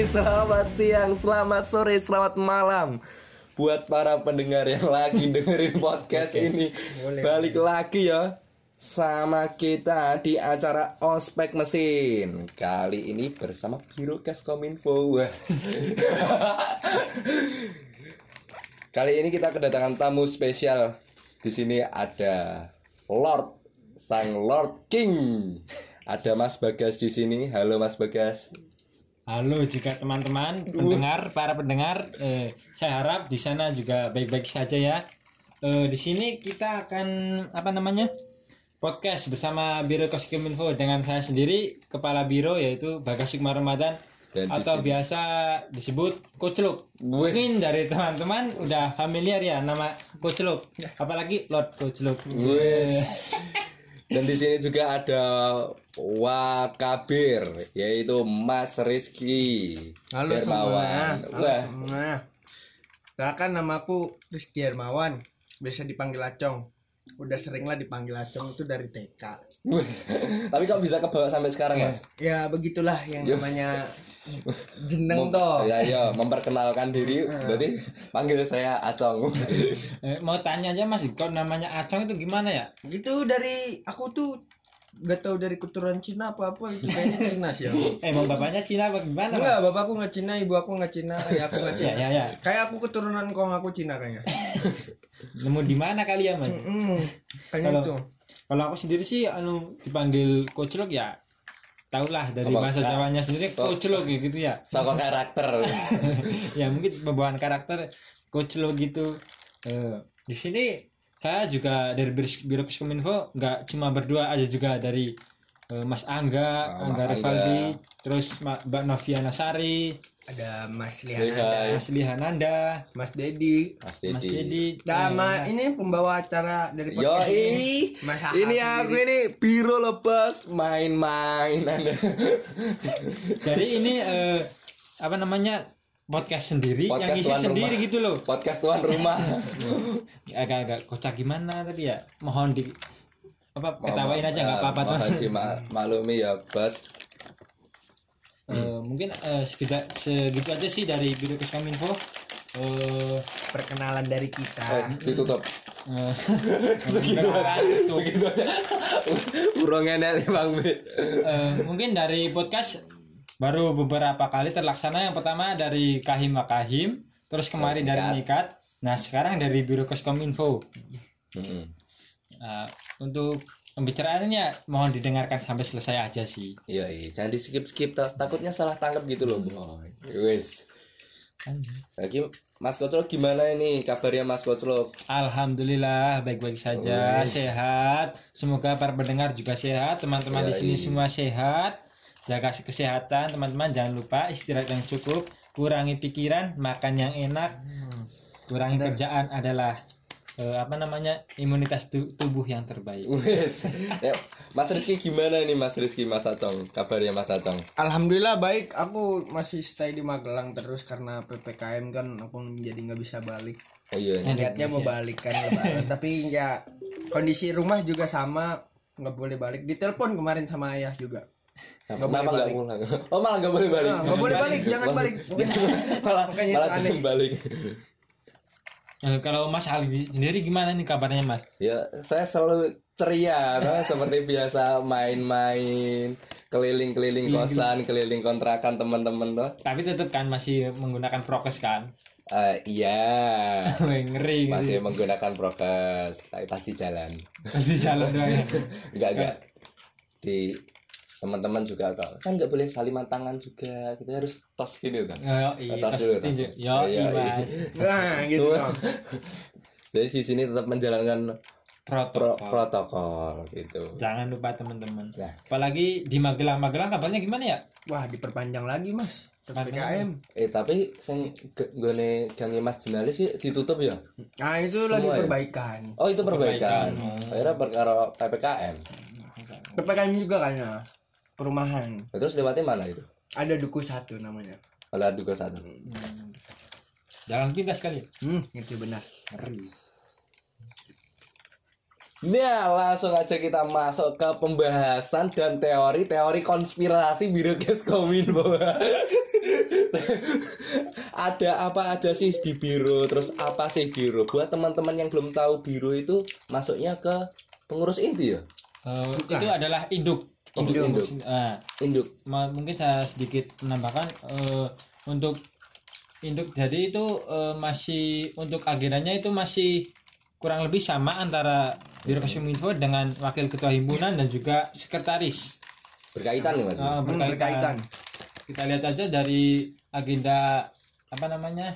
pagi, selamat siang, selamat sore, selamat malam Buat para pendengar yang lagi dengerin podcast ini Balik lagi ya Sama kita di acara Ospek Mesin Kali ini bersama Biro Kominfo. Kali ini kita kedatangan tamu spesial Di sini ada Lord Sang Lord King ada Mas Bagas di sini. Halo Mas Bagas. Halo juga teman-teman pendengar, para pendengar. Eh, saya harap di sana juga baik-baik saja ya. Eh, di sini kita akan apa namanya podcast bersama Biro Koskominfo dengan saya sendiri kepala biro yaitu Bagas Sukma Ramadan Dan atau sini- biasa disebut Kocluk. Mungkin dari teman-teman udah familiar ya nama Kocluk. Apalagi Lord Kocluk. Dan di sini juga ada Wakabir yaitu Mas Rizky Halo Hermawan. semua. Halo Wah, semua. Silakan namaku Rizky Hermawan. Biasa dipanggil Acong. Udah sering lah dipanggil Acong itu dari TK. Tapi kok bisa kebawa sampai sekarang, Mas? Ya begitulah yang Yo. namanya jeneng Mem- toh. Ya, ya, memperkenalkan diri. Berarti panggil saya Acong. Eh, mau tanya aja Mas, kok namanya Acong itu gimana ya? Gitu dari aku tuh gak tahu dari keturunan Cina apa apa itu kayaknya Cina sih. ya. Eh, emang bapaknya Cina apa gimana? Mas? Enggak, bapakku nggak Cina, ibu aku nggak Cina, ayah aku nggak Ya, Cina. ya, ya. Kayak aku keturunan kong aku Cina kayaknya. Nemu di mana kalian, Mas? Mm-mm. Kayaknya Kalau- itu. Kalau aku sendiri sih anu dipanggil koclok ya tahulah dari Apa? bahasa Jawanya sendiri Oh. koclok ya gitu ya. Sama karakter. ya mungkin pembawaan karakter koclok gitu. Eh, di sini saya juga dari Biro- Kominfo nggak cuma berdua aja juga dari Mas Angga, Mas Angga Angga. Rivaldi, terus Mbak Noviana Sari, Ada Mas hai. Mas Lihananda, Mas Dedi, Mas Mas Dedi. Dedi, sama eh, ini pembawa acara dari Yo podcast ini. Mas Ahab ini aku sendiri. ini biro lepas main-main Anda. jadi ini eh, apa namanya podcast sendiri Podcast yang isi sendiri rumah. gitu loh. Podcast tuan rumah. agak-agak kocak gimana tadi ya mohon di apa ketawain aja nggak apa-apa tuh Mohon dimaklumi ya, Bos. Eh, mungkin eh, segitu, segitu aja sih dari Biro Kominfo eh perkenalan dari Eh, kita. ditutup. Segitu aja. Segitu aja. Urung enak nih, Bang. Eh, mungkin dari podcast baru beberapa kali terlaksana yang pertama dari Kahim Makahim terus kemarin dari Nikat. Nah sekarang dari Biro Kominfo Mm-mm. Nah, untuk pembicaraannya mohon didengarkan sampai selesai aja sih Iya, iya, jangan di skip skip takutnya salah tangkap gitu loh, boy. Wes. Lagi Mas Koclok gimana ini kabarnya Mas Koclok? Alhamdulillah baik-baik saja, Wes. sehat. Semoga para pendengar juga sehat, teman-teman di sini Yoi. semua sehat. Jaga kesehatan, teman-teman jangan lupa istirahat yang cukup, kurangi pikiran, makan yang enak, kurangi kerjaan adalah eh, apa namanya imunitas tu- tubuh yang terbaik. Wes. Ya, Mas Rizky gimana ini Mas Rizky Mas Acong? Kabarnya Mas Acong? Alhamdulillah baik. Aku masih stay di Magelang terus karena ppkm kan aku jadi nggak bisa balik. Oh iya. Niatnya mau balik kan lebaran, tapi ya kondisi rumah juga sama nggak boleh balik. Ditelepon kemarin sama ayah juga. Boleh nggak balik. pulang? Oh malah nggak boleh balik. Nah, nggak boleh balik, jangan balik. malah malah balik. Eh, kalau Mas Ali sendiri gimana nih kabarnya Mas? Ya, saya selalu ceria, nah, seperti biasa main-main, keliling-keliling kosan, keliling kontrakan teman-teman tuh. Tapi tetap kan masih menggunakan prokes kan? Eh, iya, Ngeri masih gitu. menggunakan prokes, tapi pasti jalan. Pasti jalan doang ya. Enggak enggak. Di teman-teman juga kok kan nggak boleh saliman tangan juga kita harus tos gini kan Yo, iya, tas dulu, tas. Yo, Iya, iya, iya. Mas. Nah, gitu jadi di sini tetap menjalankan pro Protokol. protokol gitu Jangan lupa teman-teman. Nah. Apalagi di Magelang, Magelang kabarnya gimana ya? Wah, diperpanjang lagi, Mas. PPKM. eh tapi sing gone gangi Mas Jenali sih ditutup ya Nah, itu lagi Semua ya? perbaikan. oh itu perbaikan Perbaikan. akhirnya perkara PPKM PPKM juga kayaknya. Perumahan. terus lewatnya mana itu Ada duku satu namanya. kalau duga satu Jalan pintas kali. Hmm, itu benar. Nah, langsung aja kita masuk ke pembahasan dan teori-teori konspirasi birokes kominfo. ada apa aja sih di biro terus apa sih biro buat teman-teman yang belum tahu biro itu masuknya ke pengurus inti ya Eh, itu adalah induk Induk, induk. Ah, induk. Ma- mungkin saya sedikit menambahkan eh, untuk induk jadi itu eh, masih untuk agendanya itu masih kurang lebih sama antara Biro Kominfo dengan wakil ketua himpunan dan juga sekretaris. Berkaitan nih mas. Hmm, berkaitan. berkaitan. kita lihat aja dari agenda apa namanya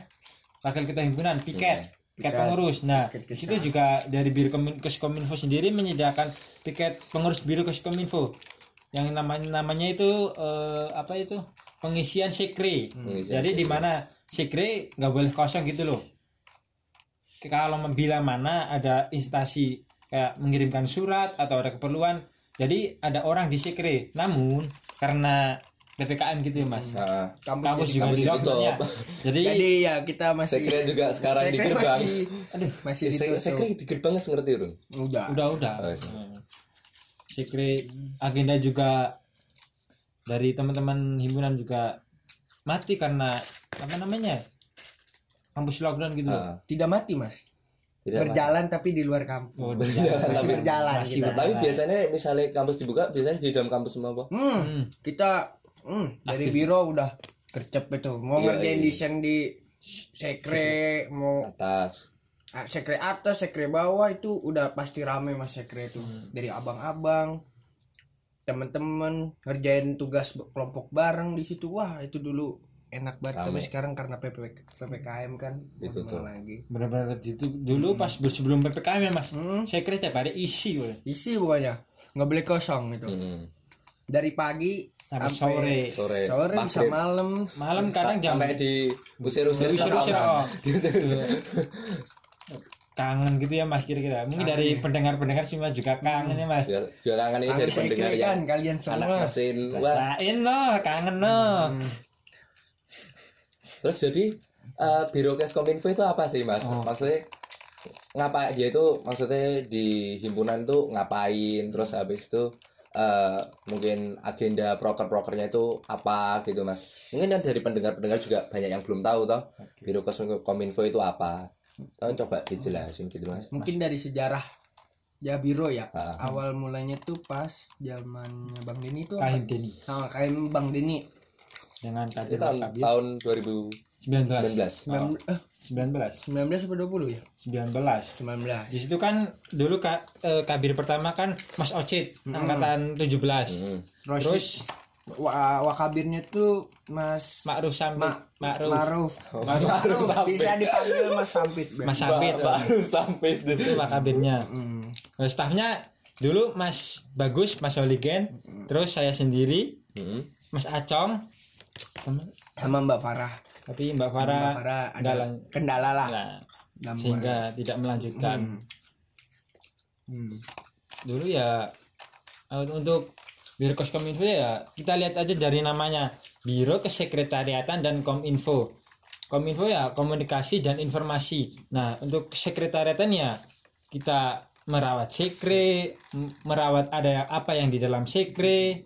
wakil ketua himpunan piket piket Piket. pengurus. Nah Piket di situ juga dari biro Komin- Kominfo sendiri menyediakan piket pengurus biro Kominfo yang namanya namanya itu eh, apa itu? Pengisian sekre Pengisian jadi di sekre. mana sekre nggak boleh kosong gitu loh. Kalau bila mana ada instansi kayak mengirimkan surat atau ada keperluan. Jadi ada orang di sekre namun karena ppkm gitu ya mas. Nah, Kampus, juga kampus di lockdown ditutup. ya jadi, Jadi ya kita masih kira juga sekarang di Sekre gerbang. masih aduh. masih ditutup. saya kira di gerbang nggak ngerti Run? Udah. udah udah. Oh, sekre agenda juga dari teman-teman himpunan juga mati karena apa namanya kampus lockdown gitu. Ah, Tidak mati, Mas. tidak Berjalan tapi di luar kampus. Oh, Berjalan Masih tapi- berjalan masih kita. tapi biasanya misalnya kampus dibuka biasanya di dalam kampus semua apa Hmm, Hmm. kita hmm, dari Aktif. biro udah gercep itu. Mau Iya, ngerjain iya. desain di sekre, mau atas sekre atas, sekre bawah itu udah pasti rame mas sekre itu. Hmm. Dari abang-abang, temen-temen ngerjain tugas kelompok bareng di situ. Wah itu dulu enak banget. Rame. Tapi sekarang karena PP, ppkm kan Ditutup. gimana lagi. benar-benar itu dulu pas sebelum ppkm ya mas Hmm, saya kira tiap hari isi woy. isi pokoknya nggak boleh kosong gitu. Hmm. Dari pagi Sampai sore. sore sore bisa malam. malam kadang jam sampai di oh. kangen gitu ya mas kira-kira. Mungkin dari pendengar-pendengar semua juga kangen ya mas. Juga juga kangen ini Kangen dari pendengar kan kalian anak semua. mesin. Wah. Rasain loh kangen loh Hmm. terus jadi eh, biro Keskominfo itu apa sih mas? Oh. maksudnya ngapa dia itu maksudnya di himpunan tuh ngapain? Terus habis itu eh, mungkin agenda proker-prokernya itu apa gitu mas? Mungkin dari pendengar-pendengar juga banyak yang belum tahu toh biro Keskominfo itu apa Tolong coba dijelasin gitu mas. Mungkin dari sejarah ya biro ya. Ah. Awal mulanya tuh pas zamannya Bang Deni itu kahim Deni Nah, kayak Bang Deni dengan itu kadir tahun kabir tahun 2019 19 19 eh, 19 19 atau 20 ya? 19 19. di situ kan dulu ka, eh, kabir pertama kan Mas Ocit angkatan 17 Hmm. Terus, wakabirnya tuh Mas Ma'ruf Samit Ma- Ma'ruf Maruf. Mas Ma'ruf Maruf Sampit. bisa dipanggil Mas Sampit. Bang. Mas Sampit baru sampai itu wakabirnya Hmm. Nah, stafnya dulu Mas Bagus Mas Oligen terus saya sendiri Hmm. Mas Acong Sama Mbak Farah. tapi Mbak Mbak Farah Farah nggak ada kendala lah. nah, sehingga tidak melanjutkan Hmm. Hmm. dulu ya untuk Biro Kominfo ya kita lihat aja dari namanya. Biro Kesekretariatan dan Kominfo. Kominfo ya komunikasi dan informasi. Nah untuk sekretariatan ya kita merawat sekre, merawat ada apa yang di dalam sekre,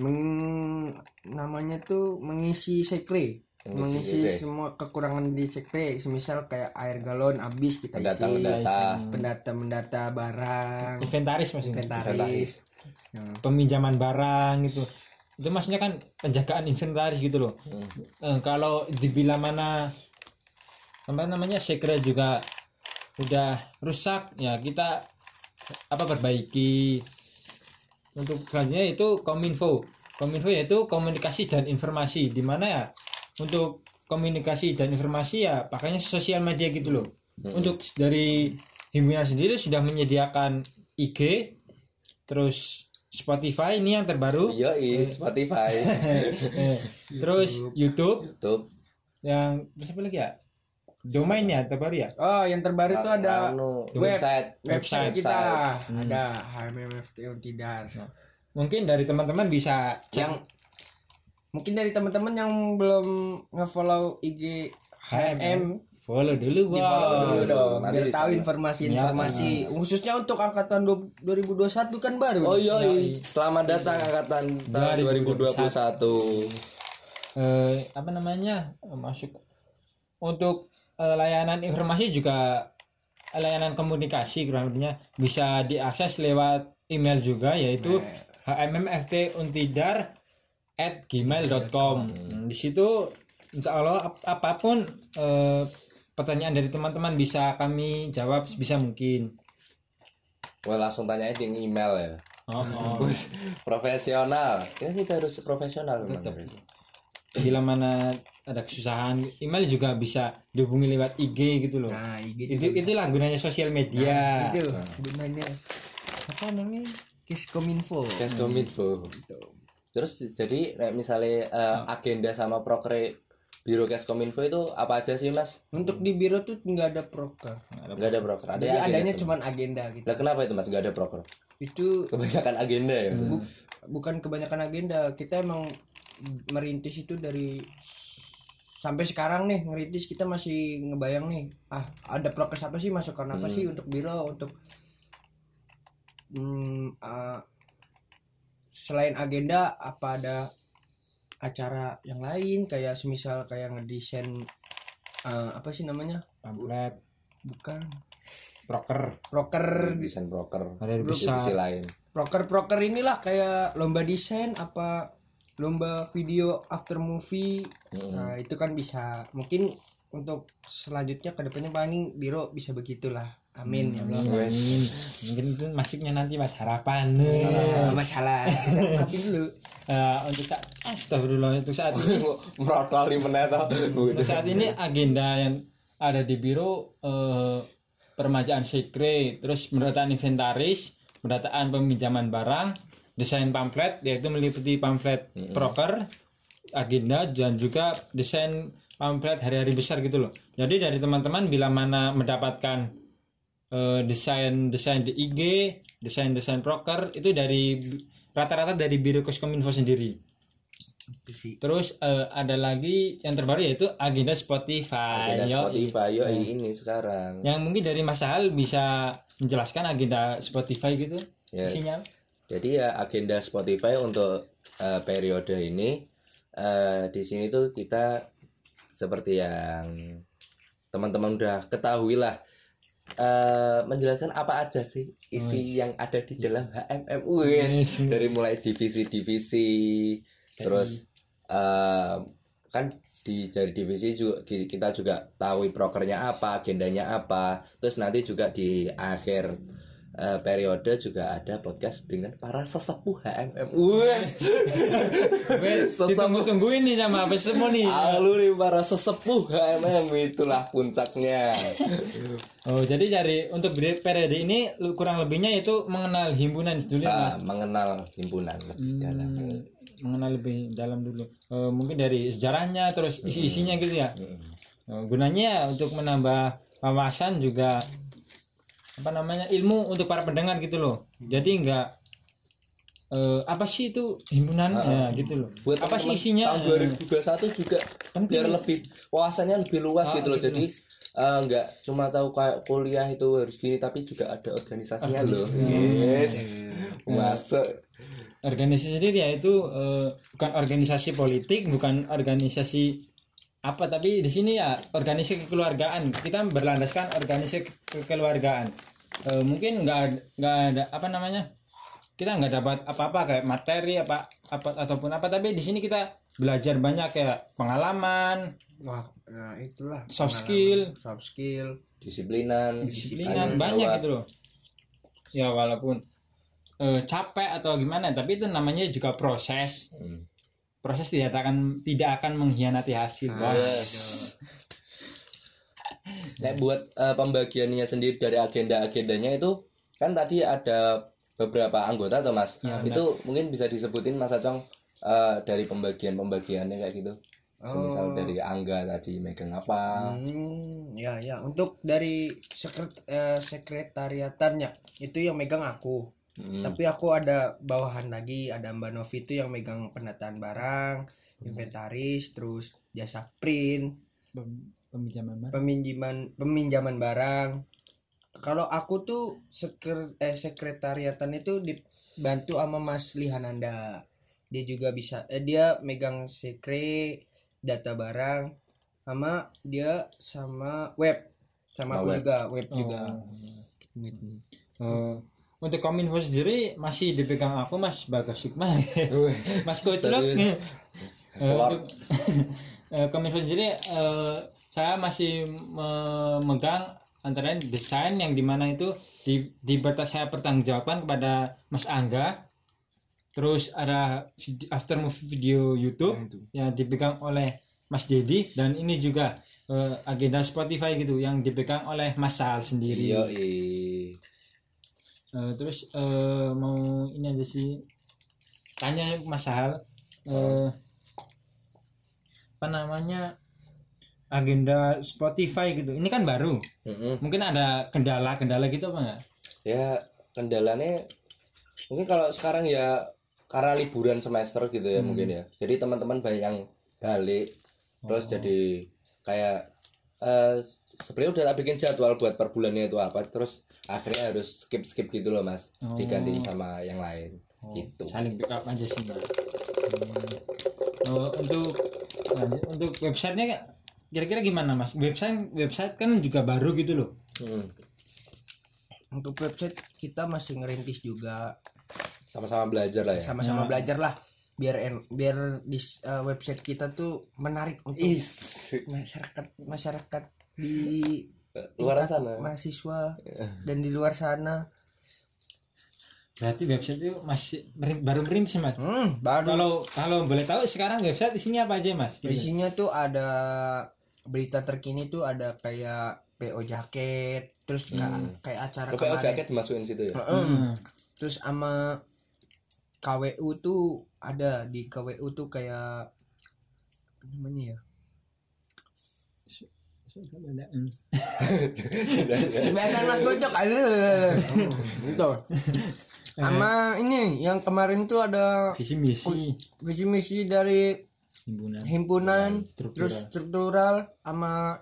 Meng- namanya tuh mengisi sekre. Mengisi semua kekurangan di sekre. Semisal kayak air galon habis kita Pendata isi. pendata pendata mendata barang. Inventaris maksudnya, inventaris Ya. peminjaman barang gitu. Itu maksudnya kan penjagaan inventaris gitu loh. Eh, kalau dibilang mana apa namanya sekre juga udah rusak ya kita apa perbaiki untuk selanjutnya itu kominfo kominfo yaitu komunikasi dan informasi di mana ya untuk komunikasi dan informasi ya pakainya sosial media gitu loh untuk dari himpunan sendiri sudah menyediakan IG terus Spotify ini yang terbaru. Iya iya Spotify. Terus YouTube. YouTube. Yang terus apa lagi ya? Domain ya terbaru ya? Oh yang terbaru tuh ada anu, web. website. website website. kita. Hmm. ada HMMFT Tidar mungkin dari teman-teman bisa cek. Yang mungkin dari teman-teman yang belum ngefollow IG HMM follow dulu di follow dulu dong biar tahu informasi-informasi. Khususnya untuk angkatan du- 2021 kan baru oh iya iya. selamat datang angkatan tahun 2021 eh, apa namanya? Masuk. Untuk eh, layanan informasi juga layanan komunikasi kurang lebihnya bisa diakses lewat email juga yaitu hmmftuntidar at gmail.com di situ insya Allah ap- apa pun eh, pertanyaan dari teman-teman bisa kami jawab sebisa mungkin. Wah langsung tanyain di email ya. oh, oh. Profesional. Ya kita harus profesional memang. Bila mana ada kesusahan email juga bisa dihubungi lewat IG gitu loh. Nah IG itu itulah gunanya sosial media. Itu gunanya. Apa namanya? Kiskominfo Keskominfo. Terus jadi kayak misalnya eh, agenda sama proker Biro Keskominfo itu apa aja sih Mas? untuk di biro tuh nggak ada proker Enggak ada proker. Ada jadi adanya cuman agenda gitu Lah kenapa itu Mas enggak ada proker? itu Kebanyakan agenda ya. bu- bukan kebanyakan agenda kita emang merintis itu dari sampai sekarang nih ngerintis kita masih ngebayang nih ah ada prokes apa sih masukan apa sih untuk biro untuk hmm, ah, selain agenda apa ada acara yang lain kayak semisal kayak ngedesain ah, apa sih namanya? Pamflet. Bukan. Proker proker desain proker. ada yang Divisi lain. proker proker inilah kayak lomba desain apa lomba video after movie. Mm-mm. nah itu kan bisa. Mungkin untuk selanjutnya ke depannya paling biro bisa begitulah amin ya Allah. Amin, amin. mungkin itu masuknya nanti mas harapan. Nggak masalah tapi dulu Eh, untuk saat astagfirullah untuk saat ini Merotol untuk saat ini agenda yang ada di biro eh, permajaan sekre terus pendataan inventaris pendataan peminjaman barang desain pamflet yaitu meliputi pamflet proker agenda dan juga desain pamflet hari-hari besar gitu loh. Jadi dari teman-teman bila mana mendapatkan eh, desain desain di IG desain desain proker itu dari rata-rata dari biro koskominfo sendiri Terus eh, ada lagi yang terbaru yaitu agenda Spotify. Agenda Yo, Spotify yo ini sekarang. Yang mungkin dari Mas Hal bisa menjelaskan agenda Spotify gitu Ya. isinya. Jadi ya agenda Spotify untuk eh, periode ini eh, di sini tuh kita seperti yang teman-teman udah ketahui lah eh, menjelaskan apa aja sih isi yang ada di dalam HMM wis dari mulai divisi-divisi terus eh, kan di dari divisi juga ki- kita juga tahu prokernya apa agendanya apa terus nanti juga di akhir eh, periode juga ada podcast dengan para sesepuh HMM wes Ditunggu-tunggu ini sama apa semua nih. Alur nih para sesepuh HMM itulah puncaknya Oh, jadi dari untuk periode ini kurang lebihnya itu mengenal himpunan dulu ya. Ah, mengenal himpunan lebih dalam Hmm, mengenal lebih dalam dulu. Eh, mungkin dari sejarahnya terus isi-isinya gitu ya. Eh, gunanya untuk menambah wawasan juga apa namanya ilmu untuk para pendengar gitu loh. Jadi enggak eh, apa sih itu himpunan ya, gitu loh. buat apa sih isinya? tahun Eh, 2021 juga Penting. biar lebih wawasannya lebih luas Ah, gitu loh gitu. jadi eh, nggak cuma tahu kayak kuliah itu harus gini tapi juga ada organisasinya loh yes masuk organisasi sendiri yaitu eh, bukan organisasi politik, bukan organisasi apa tapi di sini ya organisasi kekeluargaan kita berlandaskan organisasi ke- kekeluargaan Eh, mungkin nggak nggak ada apa namanya kita nggak dapat apa-apa kayak materi apa apa ataupun apa tapi di sini kita belajar banyak kayak pengalaman wah nah itulah Soft pengalaman, soft skill. Disiplinan disiplinan banyak jawab. gitu loh. Ya walaupun eh, capek atau gimana tapi itu namanya juga proses. Hmm. proses tidak akan tidak akan mengkhianati hasil bos Nah, buat eh, pembagiannya sendiri dari agenda-agendanya itu kan tadi ada beberapa anggota atau mas. Ya, itu mungkin bisa disebutin mas Acong eh, dari pembagian-pembagiannya kayak gitu. Semisal dari Angga tadi megang apa. Hmm, ya ya. Untuk dari sekret eh, sekretariatannya itu yang megang aku. Hmm. tapi aku ada bawahan lagi ada Mbak Novi itu yang megang pendataan barang inventaris terus jasa print peminjaman barang. peminjaman peminjaman barang kalau aku tuh sekre, eh, sekretariatan itu dibantu sama Mas Lihananda dia juga bisa eh, dia megang secret data barang sama dia sama web sama Sama aku web. juga web juga Oh. gitu. Eh, untuk kominfo sendiri masih dipegang aku mas Bagas Sukma mas Koclok Eh, eh, kominfo sendiri eh, saya masih memegang antara desain yang di mana itu di di batas saya pertanggungjawaban kepada Mas Angga. Terus ada after movie video YouTube yang dipegang oleh Mas Dedi dan ini juga eh, agenda Spotify gitu yang dipegang oleh Mas Sal sendiri. iya. Eh, terus eh, mau ini aja sih. Tanya Mas Sal eh, apa namanya agenda Spotify gitu. Ini kan baru. Mm-mm. Mungkin ada kendala-kendala gitu apa enggak? ya kendalanya mungkin kalau sekarang ya karena liburan semester gitu ya mungkin ya jadi teman-teman banyak yang balik terus jadi kayak eh sebenarnya udah tak bikin jadwal buat per bulannya itu apa terus akhirnya harus skip skip gitu loh mas diganti sama yang lain gitu Saling backup aja sih, Mbak. Hmm. Oh, untuk untuk websitenya kira-kira gimana, Mas? Website website kan juga baru gitu loh. Hmm. untuk website kita masih ngerintis juga sama-sama belajar lah ya sama-sama belajar lah biar en- biar di s- eh, website kita tuh menarik untuk Is masyarakat masyarakat di luar tingkat sana mahasiswa dan di luar sana Berarti website itu masih baru merintis, Mas. hmm, baru Kalau kalau boleh tahu sekarang website isinya apa aja, Mas? Gitu. isinya tuh ada berita terkini tuh ada kayak PO jaket terus ka- kayak acara PO kemarin. jaket dimasukin situ ya Heeh. Hmm. terus sama KWU tuh ada di KWU tuh kayak apa namanya ya Hmm. Kebiasaan Mas Gojok aduh Gitu Sama ini yang kemarin tuh ada Visi misi visi misi dari himpunan. himpunan Struktural. terus struktural sama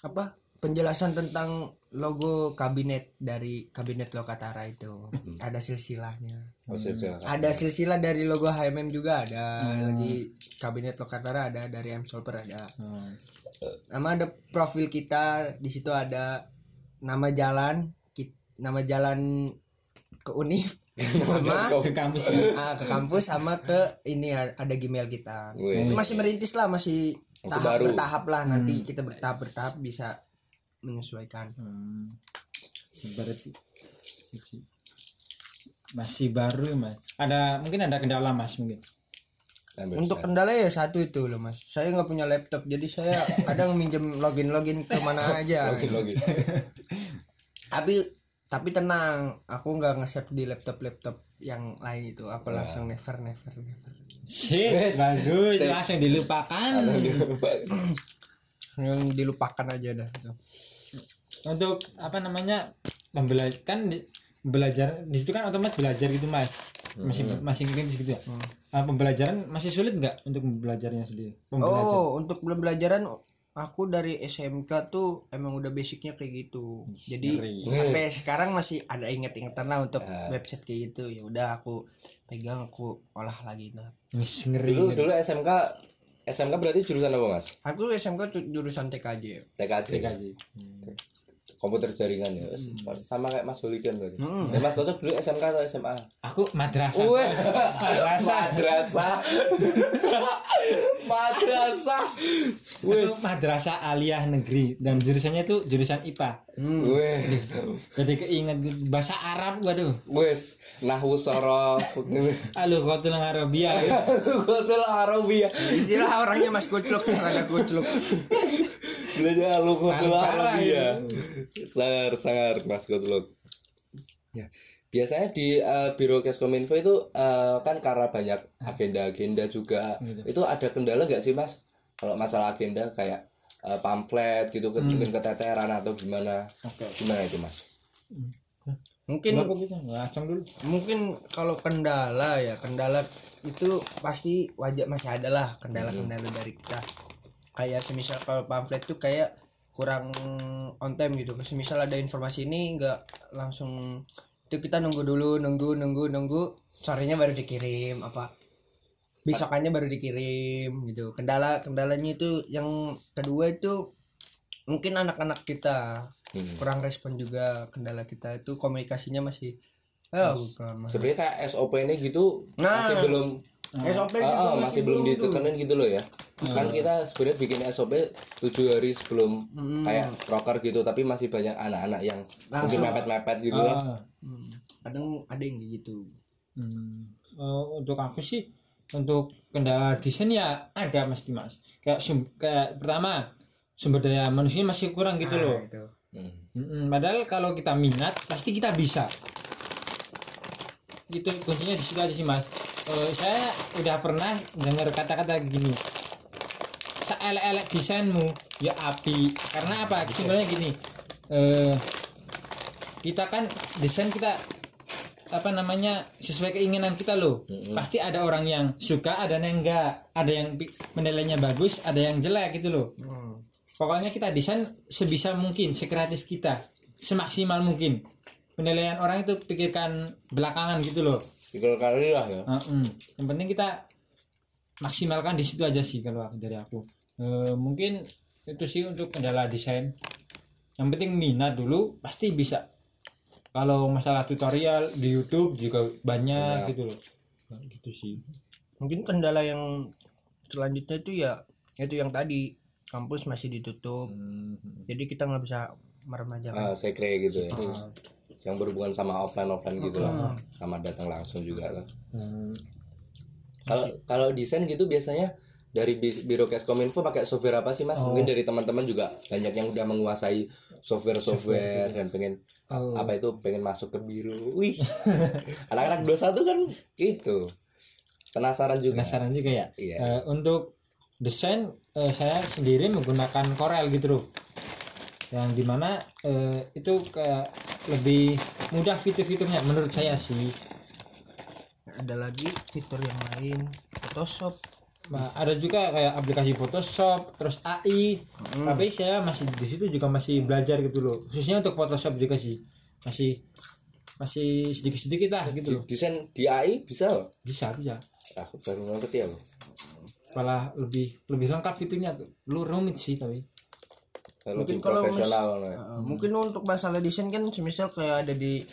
apa penjelasan tentang logo kabinet dari kabinet Lokatara itu ada silsilahnya oh, silakan. ada silsilah dari logo HMM juga ada lagi kabinet Lokatara ada dari M Solper ada Hmm. nama ada profil kita di situ ada nama jalan nama jalan ke univ sama Ke kampus ya. ah, ke kampus sama ke ini ada Gmail kita Wih. Masih merintis lah masih Masih tahap baru. bertahap lah nanti kita bertahap bertahap bisa menyesuaikan Hmm. Berarti masih baru mas. Ada mungkin ada kendala mas mungkin. Untuk kendala ya satu itu loh mas saya nggak punya laptop jadi saya kadang minjem login login ke mana aja login login tapi tapi tenang aku nggak nge-save di laptop laptop yang lain itu aku langsung never never never Wes. bagus langsung dilupakan. yang dilupakan aja dah itu. Untuk apa namanya pembelajaran kan di- belajar di situ kan otomatis belajar gitu mas. Masih masih mungkin di situ ya. Ah, pembelajaran masih sulit nggak untuk belajarnya sendiri? Pembelajar. Oh, untuk pembelajaran aku dari SMK tuh emang udah basicnya kayak gitu. Jadi ngeri. sampai sekarang masih ada inget-ingetan lah untuk website kayak gitu. Ya udah aku pegang aku olah lagi nah. Ngeri. dulu ngeri. dulu SMK SMK berarti jurusan apa mas Aku SMK jurusan TKJ. TKJ TKJ. Komputer jaringan ya sama kayak Mas Holi kan berarti Hmm. Ya, Mas Kocok dulu SMK atau SMA Aku madrasah. Madrasah. madrasah madrasah Itu madrasah aliyah negeri dan jurusannya itu jurusan IPA. Hmm. weh Jadi keinget bahasa Arab waduh. wes nahwu sorof Alu qatul Arabia. Kotel Arabia Inilah orangnya Mas Kucluk, ada Kucluk. belajar Parah, Arabia sangar sangar Mas Kotel ya biasanya di eh, biro Keskominfo itu eh, kan karena banyak agenda-agenda juga. Itu ada kendala nggak sih Mas? Kalau masalah agenda kayak eh, pamflet gitu ke- mungkin keteteran atau gimana? Gimana itu Mas? Mungkin Kenapa gitu? Ngacang dulu. mungkin kalau kendala ya kendala itu pasti wajar masih ada lah kendala-kendala dari kita. Kayak semisal kalau pamflet tuh kayak kurang on time gitu semisal ada informasi ini nggak langsung itu kita nunggu dulu nunggu nunggu nunggu sorenya baru dikirim apa besokannya baru dikirim gitu kendala kendalanya itu yang kedua itu mungkin anak-anak kita Hmm. kurang respon juga kendala kita itu komunikasinya masih oh, sebenarnya kayak SOP ini gitu Nah. masih belum SOP Ah, gitu ah, masih belum ditekenin gitu loh ya. Kan kita sebenarnya bikin SOP tujuh hari sebelum Hmm. kayak proker gitu tapi masih banyak anak-anak yang mungkin mepet-mepet gitu loh. Ah, Hmm. kadang ada yang gitu. Hmm. Eh, untuk aku sih untuk kendala desain ya ada mesti mas kayak sum- kayak pertama sumber daya manusia masih kurang gitu loh. Nah, itu. Hmm. Mm-mm, padahal kalau kita minat pasti kita bisa itu kuncinya di situ aja sih mas. Eh, saya udah pernah dengar kata-kata gini seelek-elek desainmu ya api. Karena apa? Sebenarnya gini eh kita kan desain kita apa namanya sesuai keinginan kita loh. Mm-mm. pasti ada orang yang suka ada yang enggak. Ada yang penilaiannya bagus ada yang jelek gitu loh. Hmm. pokoknya kita desain sebisa mungkin sekreatif kita semaksimal mungkin penilaian orang itu pikirkan belakangan gitu loh. Tiga kali lah ya. Heeh. yang penting kita maksimalkan di situ aja sih kalau aku- dari aku. Eh, mungkin itu sih untuk kendala desain. Yang penting minat dulu pasti bisa. Kalau masalah tutorial di YouTube juga banyak Banyak. gitu loh. Nah, gitu sih. Mungkin kendala yang selanjutnya itu ya itu yang tadi kampus masih ditutup. Hmm. jadi kita nggak bisa meremajakan. Ah, sekre gitu ya yang berhubungan sama offline offline gitu lah Hmm. sama datang langsung juga lah Hmm. kalau kalau desain gitu biasanya dari bi- biro Keskominfo pakai software apa sih mas Oh. mungkin dari teman-teman juga banyak yang udah menguasai software-software dan pengen Oh. apa itu pengen masuk ke biro wih anak-anak dosa tuh kan gitu penasaran juga penasaran juga ya Iya. Eh, untuk desain eh, saya sendiri menggunakan Corel gitu loh yang di mana eh, itu kayak lebih mudah fitur-fiturnya menurut saya sih. Ada lagi fitur yang lain Photoshop. Nah, ada juga kayak aplikasi Photoshop terus AI tapi saya masih di situ juga masih belajar gitu loh. Khususnya untuk Photoshop juga sih. Masih masih sedikit-sedikit lah gitu loh. Desain di AI bisa loh? Bisa bisa. Aku baru ngerti ya loh malah lebih lebih lengkap fiturnya tuh. Lu rumit sih tapi Mungkin kalau mis- profesional. Uh, mungkin untuk masalah desain kan semisal kayak ada di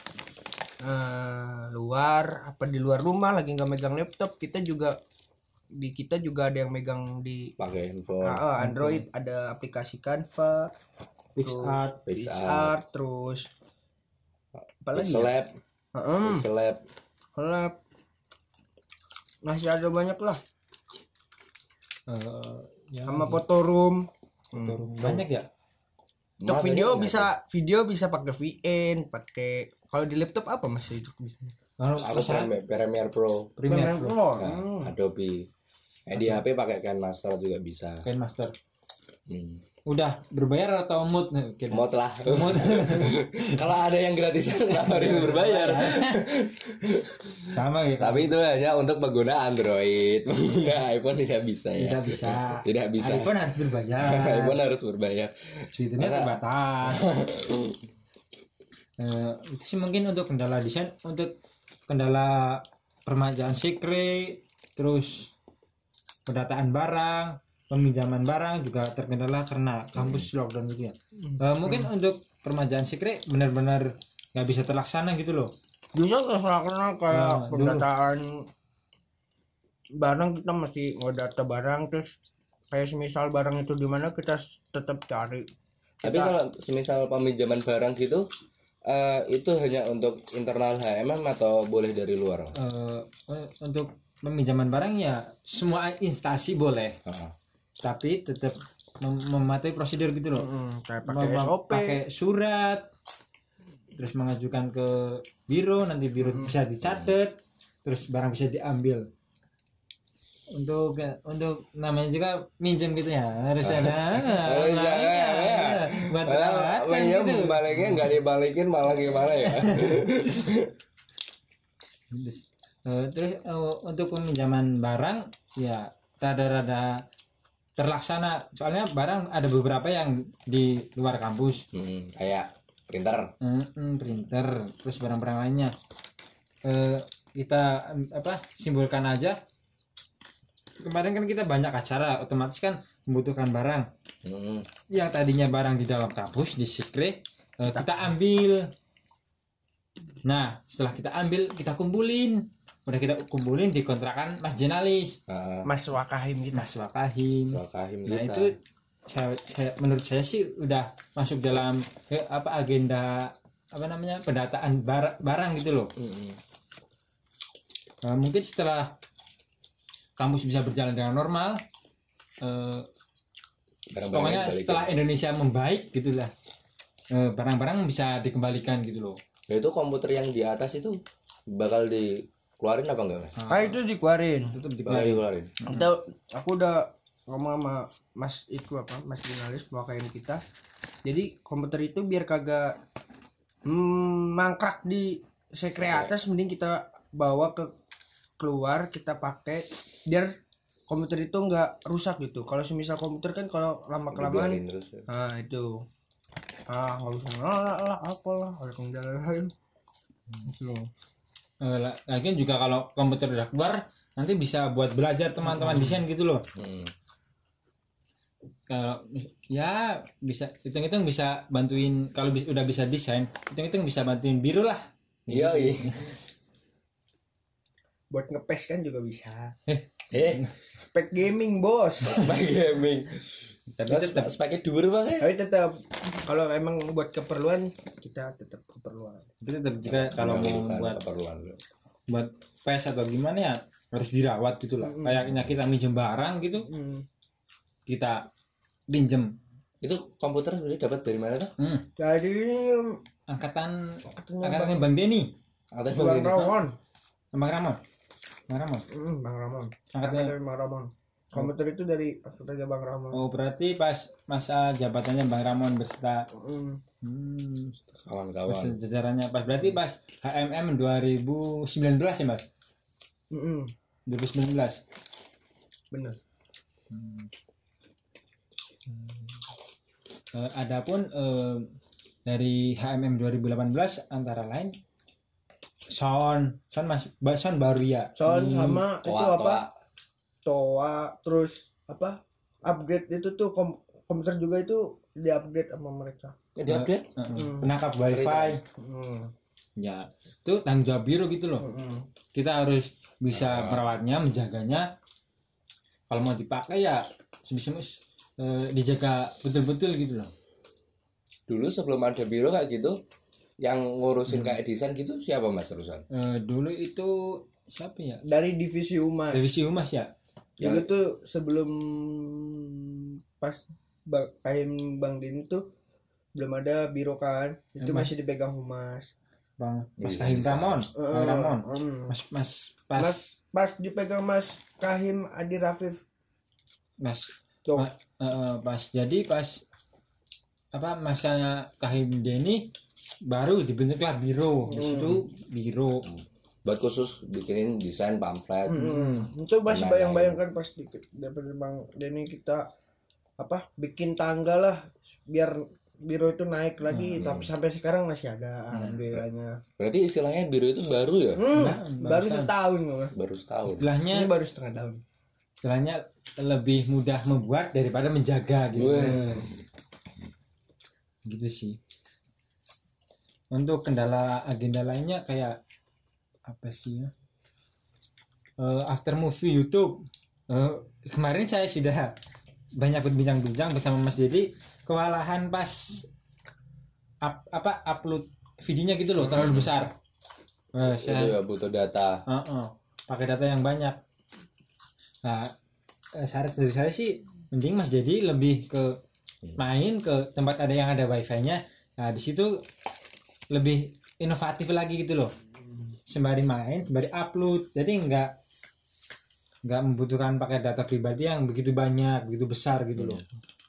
uh, luar apa di luar rumah lagi nggak megang laptop kita juga di kita juga ada yang megang di pakai handphone Ah, ah, Android ada aplikasi Canva, PixArt Pixar, PixArt, terus apa lagi? Pixel Ya? Lab Heeh, Pixel Lab Lab. Masih ada banyak lah. Eh, ya, Sama Photoroom. banyak ya Untuk Mas, video bisa video bisa pakai VN, pakai kalau di laptop apa masih itu bisa? kalau saya Premiere, Premiere Pro Premiere Pro Pro. Nah, Hmm. Adobe eh, di HP pakai KineMaster juga bisa Kain Master hmm. Udah berbayar atau mood? Nih kita Mod lah. Kalau ada yang gratisan nggak harus berbayar? sama gitu. Tapi itu hanya untuk pengguna Android. Pengguna iPhone tidak bisa ya. Tidak bisa. Tidak bisa. iPhone harus berbayar. iPhone harus berbayar. Fiturnya terbatas. Eh, itu sih mungkin untuk kendala desain untuk kendala permajaan secret terus pendataan barang peminjaman barang juga terkendala karena kampus lockdown gitu ya Eh, mungkin untuk permajaan secret benar-benar nggak bisa terlaksana gitu loh Bisa karena kayak Nah, dulu. pendataan barang kita mesti ngedata barang terus kayak semisal barang itu di mana kita tetap cari. tapi kalau semisal peminjaman barang gitu eh, itu hanya untuk internal HMM atau boleh dari luar Eh, eh, untuk peminjaman barang ya semua instansi boleh Ah. Tapi tetap mem- mematuhi prosedur gitu loh Hmm, kayak pakai Mem- SOP. pakai surat terus mengajukan ke biro nanti biro Hmm. bisa dicatat terus barang bisa diambil untuk untuk namanya juga minjem gitu ya harus ada Oh iya, uangnya, iya. buat Malah perawatan uangnya gitu baliknya nggak dibalikin malah gimana ya? Terus, eh, terus eh, untuk peminjaman barang ya rada-rada terlaksana. Soalnya barang ada beberapa yang di luar kampus. Hmm, kayak printer. Mm-mm, printer. Terus barang-barang lainnya. Eh kita apa simbolkan aja. Kemarin kan kita banyak acara otomatis kan membutuhkan barang. Hmm. yang tadinya barang di dalam kampus di secret eh, kita ambil. Nah setelah kita ambil kita kumpulin udah kita kumpulin di kontrakan Mas Jenalis Ah, Mas Wakahim kita. Mas Wakahim. Wakahim nah kita. itu saya, saya- menurut saya sih udah masuk dalam eh, apa agenda apa namanya pendataan bar- barang gitu loh. Mm-mm. Nah, mungkin setelah kampus bisa berjalan dengan normal eh, pokoknya setelah Indonesia membaik gitulah eh, barang-barang bisa dikembalikan gitu loh. Nah, itu komputer yang di atas itu bakal dikeluarin apa enggak mas? ah itu dikeluarin tetap Bakal dikeluarin dikeluarin. kita aku udah ngomong sama mas itu apa mas jurnalis Wakahim kita jadi komputer itu biar kagak mm, mangkrak di sekre atas mending kita bawa ke keluar kita pakai biar komputer itu nggak rusak gitu kalau semisal komputer kan kalau lama kelamaan terus. ya. nah itu ah nggak usah ah, lah apalah ada kendala gitu Eh, la- lagian juga kalau komputer udah keluar nanti bisa buat belajar teman-teman desain gitu loh Hmm. kalau ya bisa hitung-hitung bisa bantuin kalau bis- udah bisa desain hitung-hitung bisa bantuin biru lah Iya iya. buat ngepes kan juga bisa Eh, spek gaming bos spek gaming. Tapi Terus tetap speknya dhuwur pakai. tapi tetap kalau emang buat keperluan kita tetap keperluan. Itu tetap juga kalau mau buat keperluan. buat pes atau gimana ya harus dirawat gitu lah. Kayaknya kita minjem barang gitu hmm. kita pinjem. Itu komputer sebenarnya dapat dari mana tuh? hmm. jadi angkatan angkatannya bang Denny. Atau bang Ramon. Bang Ramon. Bang Ramon. Hmm, bang Ramon. Angkatan bang Ramon komputer itu dari angkatannya bang Ramon. Oh berarti pas masa jabatannya bang Ramon beserta hmm. hmm, kawan-kawan. pas jajarannya. Pas berarti pas HMM 2019 ya mas? Hmm. 2019 bener. Eh, adapun eh, dari HMM 2018 antara lain sound sound mas sound baru ya? Sound sama itu Toa, apa? toa terus apa upgrade itu tuh kom- komputer juga itu di upgrade sama mereka Ya, di upgrade. Eh, eh, Hmm. penangkap wifi hmm. ya itu tanggung jawab biru gitu loh Hmm. kita harus bisa merawatnya menjaganya kalau mau dipakai ya sebisa eh, dijaga betul-betul gitu loh Dulu sebelum ada biro kayak gitu, yang ngurusin kayak desain gitu siapa mas terusan? Eh, dulu itu siapa ya dari divisi humas divisi humas ya Dulu tuh sebelum pas bang, kayak Bang Din tuh belum ada biro kan. Itu Emang? masih dipegang humas. Bang mas Iya, Kahim bisa. Ramon? Bang Ramon? hmm. mas mas pas Mas pas dipegang Mas Kahim Adi Rafif. Mas tuh. Ma- eh, eh, pas jadi pas apa masanya Kahim Denny baru dibentuklah biro. Di Hmm. situ biro Buat khusus bikinin desain pamflet. Mm-mm. itu masih Nah, bayang-bayangkan pas di daripada Bang Denny kita apa bikin tangga lah biar biro itu naik lagi Hmm. tapi sampai sekarang masih ada alhamdulillahnya Berarti istilahnya biro itu baru ya? Hmm, Nah, baru setahun. Baru setahun. istilahnya ini baru setengah tahun istilahnya lebih mudah membuat daripada menjaga gitu Weh. gitu sih untuk kendala agenda lainnya kayak apa sih ya Eh, after movie YouTube Eh, kemarin saya sudah banyak berbincang-bincang bersama Mas Dedi kewalahan pas up- apa upload videonya gitu loh terlalu besar Eh, Itu saya ya butuh data. Heeh, pakai data yang banyak. Nah, saran dari saya sih mending Mas jadi lebih ke main ke tempat ada yang ada wifi-nya. Nah, di situ lebih inovatif lagi gitu loh. Sembari main, sembari upload. Jadi enggak nggak membutuhkan pakai data pribadi yang begitu banyak, begitu besar gitu loh.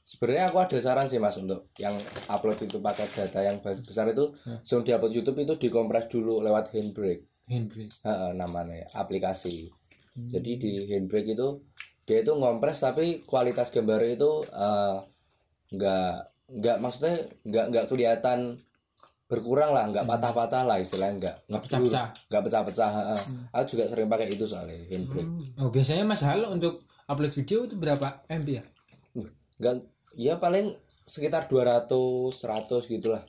Sebenarnya aku ada saran sih mas untuk yang upload itu pakai data yang bes- besar itu sebelum diupload YouTube itu dikompres dulu lewat handbrake. Handbrake. Heeh, namanya aplikasi. Jadi di handbrake itu dia itu ngompres tapi kualitas gambarnya itu eh, nggak nggak maksudnya nggak nggak kelihatan berkurang lah nggak patah-patah lah istilahnya nggak nggak pecah-pecah. nggak pecah-pecah heeh. aku juga sering pakai itu soalnya handbrake Oh, biasanya Mas Halo untuk upload video itu berapa MB ya? Nggak ya paling sekitar 200 100 gitulah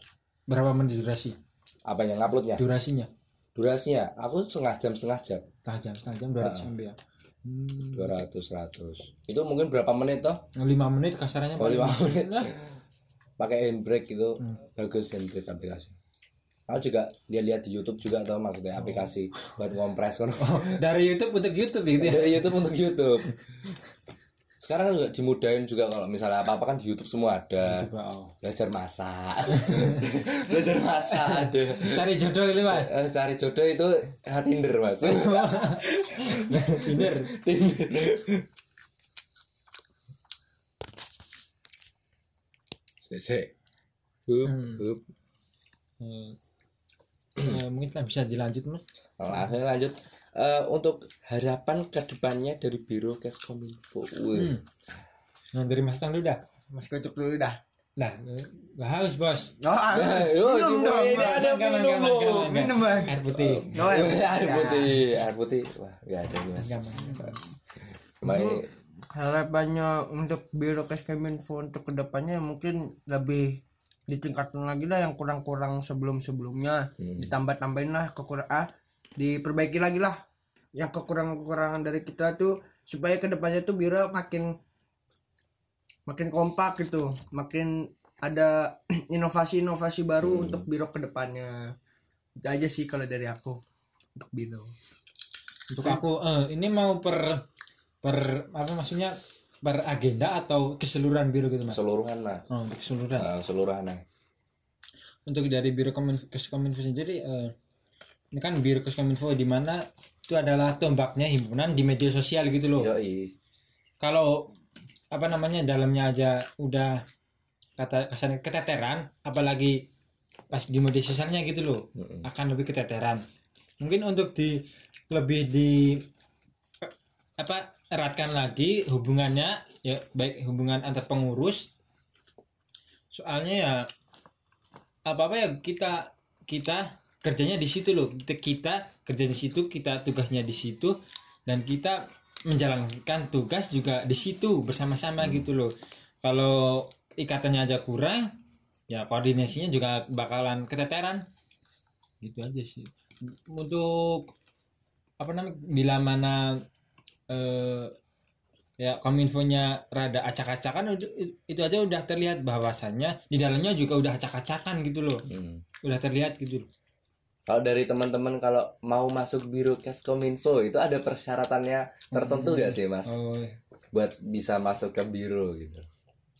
Berapa menit durasi? apa yang uploadnya Durasinya? durasinya aku setengah jam setengah jam Setengah jam, setengah jam 200 MB ya. Hmm. 200 100 itu mungkin berapa menit toh 5 menit kasarannya Oh, lima menit. Pakai handbrake itu Hmm. bagus handbrake aplikasi aku juga lihat-lihat di YouTube juga tau maksudnya aplikasi buat ngompres kan Oh, dari YouTube untuk YouTube gitu ya. dari YouTube untuk YouTube sekarang kan juga dimudahin juga kalau misalnya apa-apa kan di YouTube semua ada oh. belajar masak belajar masak ada Cari jodoh ini Mas. Eh, cari jodoh itu eh, Tinder mas Tinder. Tinder Sese. Hup, Hmm. hup. Hmm. Eh, mungkin lah bisa dilanjut Mas. Langsung lanjut Eh, untuk harapan ke depannya dari Biro Keskominfo. Hmm. Nah, dari Mas Tang dulu dah. Mas kocok dulu dah. Nah, nggak haus bos. Oh, ah, Nah, yo, minum ini- dong, ini ada minum gaman, Minum, Bang. Air putih. Oh, air Ya. putih, air putih. Wah, nggak ada ini mas. Gaman. Harapannya untuk biro Keskominfo untuk ke depannya mungkin lebih ditingkatkan lagi lah yang kurang-kurang sebelum-sebelumnya. Hmm. ditambah-tambahin lah kekurang ah diperbaiki lagi lah. Yang kekurangan-kekurangan dari kita tuh supaya ke depannya tuh biro makin makin kompak gitu. Makin ada inovasi-inovasi baru Hmm. untuk biro ke depannya. Itu aja sih kalau dari aku untuk biro Untuk aku eh, ini mau per per apa maksudnya per agenda atau keseluruhan biro gitu Mas. keseluruhan lah. Oh, keseluruhan. Eh, keseluruhan lah. Untuk dari biro Komin- Keskominfo sendiri eh, ini kan biro Keskominfo di mana itu adalah tombaknya himpunan di media sosial gitu loh. Yoi. kalau apa namanya dalamnya aja udah kata kasarnya keteteran apalagi pas di media sosialnya gitu loh Mm-mm. akan lebih keteteran mungkin untuk di lebih di apa eratkan lagi hubungannya ya baik hubungan antar pengurus. Soalnya ya apa apa ya kita kita kerjanya di situ loh. Kita, kita kerja di situ kita tugasnya di situ dan kita menjalankan tugas juga di situ bersama-sama gitu loh. Kalau ikatannya aja kurang ya koordinasinya juga bakalan keteteran. Gitu aja sih. Untuk apa namanya bila mana eh, ya kominfonya rada acak-acakan itu, itu aja udah terlihat bahwasannya di dalamnya juga udah acak-acakan gitu loh Hmm. udah terlihat gitu loh. Kalau dari teman-teman kalau mau masuk Biro Keskominfo itu ada persyaratannya tertentu nggak sih mas? oh Buat bisa masuk ke biro gitu.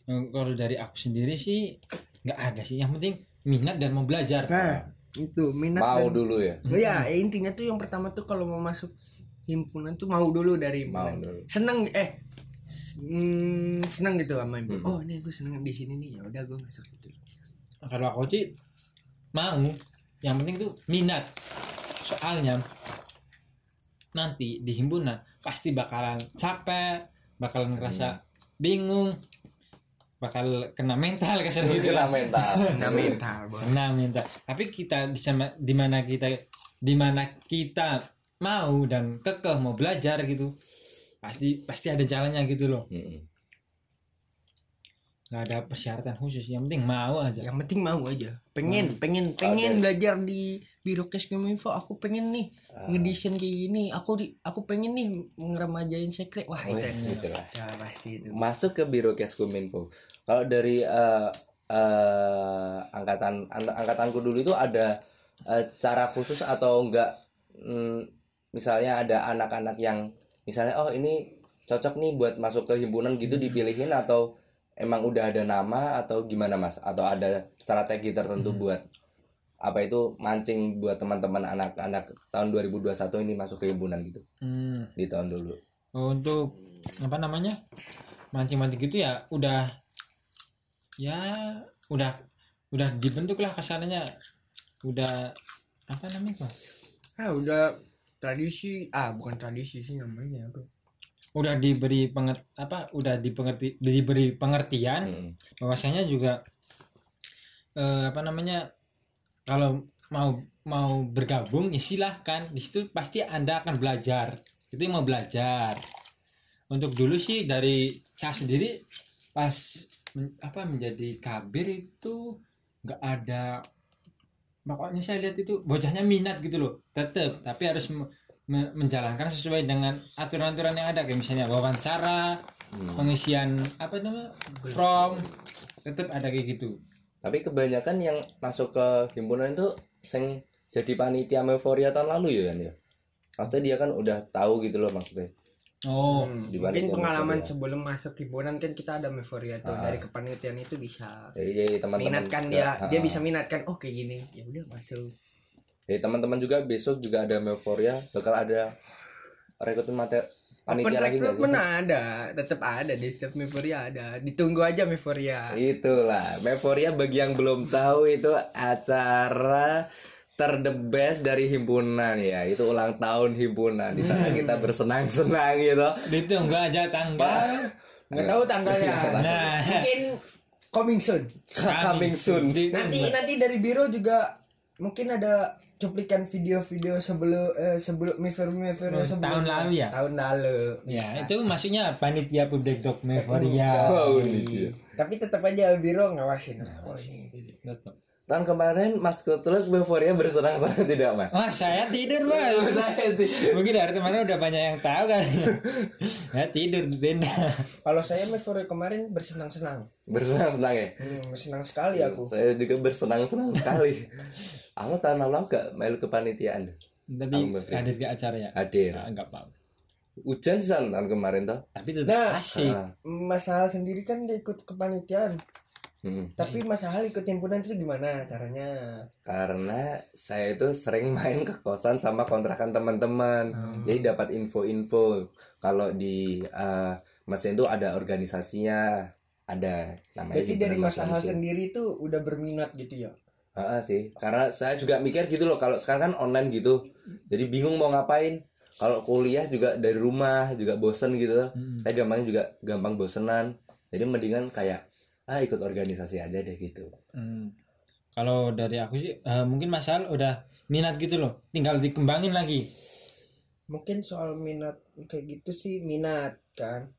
eh, kalau dari aku sendiri sih nggak ada sih yang penting minat dan mau belajar nah itu minat Mau dan- dulu ya. Oh ya, intinya tuh yang pertama tuh kalau mau masuk himpunan tuh mau dulu dari Mau dulu. Seneng eh mm, seneng gitu sama himpunan. Hmm. Oh, ini gue seneng di sini nih. Ya udah gue masuk itu. kalau aku sih mau yang penting tuh minat soalnya nanti di himpunan pasti bakalan capek bakalan ngerasa bingung bakal kena mental kesan gitu Kena mental. Nah, mental, kena mental tapi kita di sama di mana kita di mana kita mau dan kekeh mau belajar gitu pasti pasti ada jalannya gitu loh Mm-mm. nggak ada persyaratan khusus yang penting mau aja Yang penting mau aja. Pengen, pengen, pengen belajar di Biro Keskominfo. Aku pengen nih Ah. ngedesain kayak gini. Aku di aku pengen nih ngeremajain sekret. Wah, Wih, itu. gitu lah. Ya, pasti itu. Masuk ke Biro Keskominfo. Kalau dari eh, eh, angkatan ang- angkatanku dulu itu ada eh, cara khusus atau enggak mm, misalnya ada anak-anak yang misalnya oh ini cocok nih buat masuk ke himpunan gitu dipilihin atau emang udah ada nama atau gimana mas? Atau ada strategi tertentu buat apa itu mancing buat teman-teman anak-anak tahun 2021 ini masuk ke himpunan gitu? Hmm. di tahun dulu. Untuk apa namanya? Mancing-mancing gitu ya udah ya udah udah dibentuk lah kesannya udah apa namanya Mas? Ah, udah tradisi. Ah, bukan tradisi sih namanya apa. udah diberi penget apa udah dipengerti diberi pengertian Mm. bahwasanya juga eh, apa namanya kalau mau mau bergabung ya silahkan di situ pasti anda akan belajar itu mau belajar untuk dulu sih dari saya sendiri pas men- apa menjadi kabir itu nggak ada pokoknya saya lihat itu bocahnya minat gitu loh. Tetap tapi harus me- me- menjalankan sesuai dengan aturan-aturan yang ada. Kayak misalnya wawancara pengisian apa namanya prom tetap ada kayak gitu. Tapi kebanyakan yang masuk ke himpunan itu sing jadi panitia euforia tahun lalu ya kan ya. Maksudnya dia kan udah tahu gitu loh maksudnya. Oh Hmm, Di mungkin pengalaman euforia. sebelum masuk hiburan kan kita ada euforia tuh Ah. dari kepanitiaan itu bisa Jadi dari teman-teman minat kan juga, dia ah, dia ah. bisa minat kan oh kayak gini ya udah masuk Jadi teman-teman juga besok juga ada euforia bakal ada rekrutmen materi panitia lagi nggak sih? ada tetap ada di setiap euforia ada ditunggu aja euforia Itulah, Euforia bagi yang belum tahu itu acara ter the best dari himpunan ya. Itu ulang tahun himpunan. Di sana kita bersenang-senang gitu. ditunggu aja tanggal nggak tahu tanggalnya nah mungkin coming soon Coming soon. Di- nanti nanti dari biro juga mungkin ada cuplikan video-video sebelum eh, sebelum Mifer Mifer Oh, sebelum tahun lalu ya? tahun lalu ya itu maksudnya panitia publik Wow, ini dia. tapi tetap aja biro ngawasin oh ini Tetap. Tahun kemarin Mas Kutluk Euforia bersenang-senang tidak Mas? wah saya tidur mas Saya ti- mungkin dari teman udah banyak yang tahu kan ya tidur di tenda kalau saya Mifer kemarin bersenang-senang bersenang-senang ya. hmm, senang sekali aku Saya juga bersenang-senang sekali. Aku tahun lalu gak main kepanitiaan. tapi hadir ke acara ya Hadir. Nah, enggak apa Hujan sih tahun kemarin tuh. tapi tetap Nah. asik Ah, Mas Hal sendiri kan dia ikut kepanitiaan hmm. tapi Mas Hal ikut himpunan itu gimana caranya Karena saya itu sering main ke kosan sama kontrakan teman-teman. Hmm. Jadi dapat info-info kalau di eh, mesin itu ada organisasinya, ada namanya berarti dari Mas Hal sendiri itu udah berminat gitu ya Ah, sih, karena saya juga mikir gitu loh kalau sekarang kan online gitu. Jadi bingung mau ngapain. Kalau kuliah juga dari rumah juga bosen gitu. Hmm. Saya gampangnya juga gampang bosenan. Jadi mendingan kayak ah ikut organisasi aja deh gitu. Hmm. Kalau dari aku sih eh, mungkin Mas Al udah minat gitu loh, tinggal dikembangin lagi. mungkin soal minat kayak gitu sih minat kan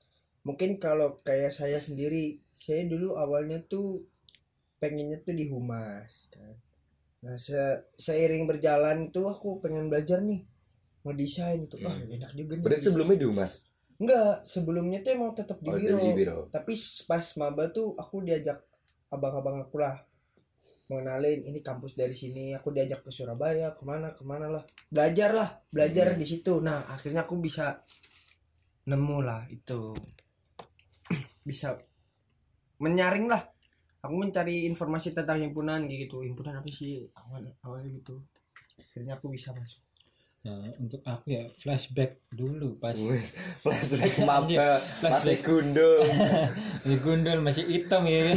mungkin kalau kayak saya sendiri saya dulu awalnya tuh pengennya tuh di humas kan nah se- seiring berjalan tuh aku pengen belajar nih ngedesain itu ah Hmm. enak juga nih Berarti sebelumnya di Humas. Enggak sebelumnya tuh emang tetap di Oh, biro. di biro. tapi pas maba tuh aku diajak abang-abang aku lah mengenalin ini kampus dari sini aku diajak ke Surabaya ke mana ke mana lah. Belajar lah belajar Hmm. di situ. Nah akhirnya aku bisa nemu lah itu. Bisa menyaring lah. Aku mencari informasi tentang himpunan gitu. Himpunan apa sih? Awal awalnya gitu. Akhirnya aku bisa masuk Nah, untuk aku ya flashback dulu pas Wes, Flashback maba masih flashback. gundul. di gundul masih hitam ya.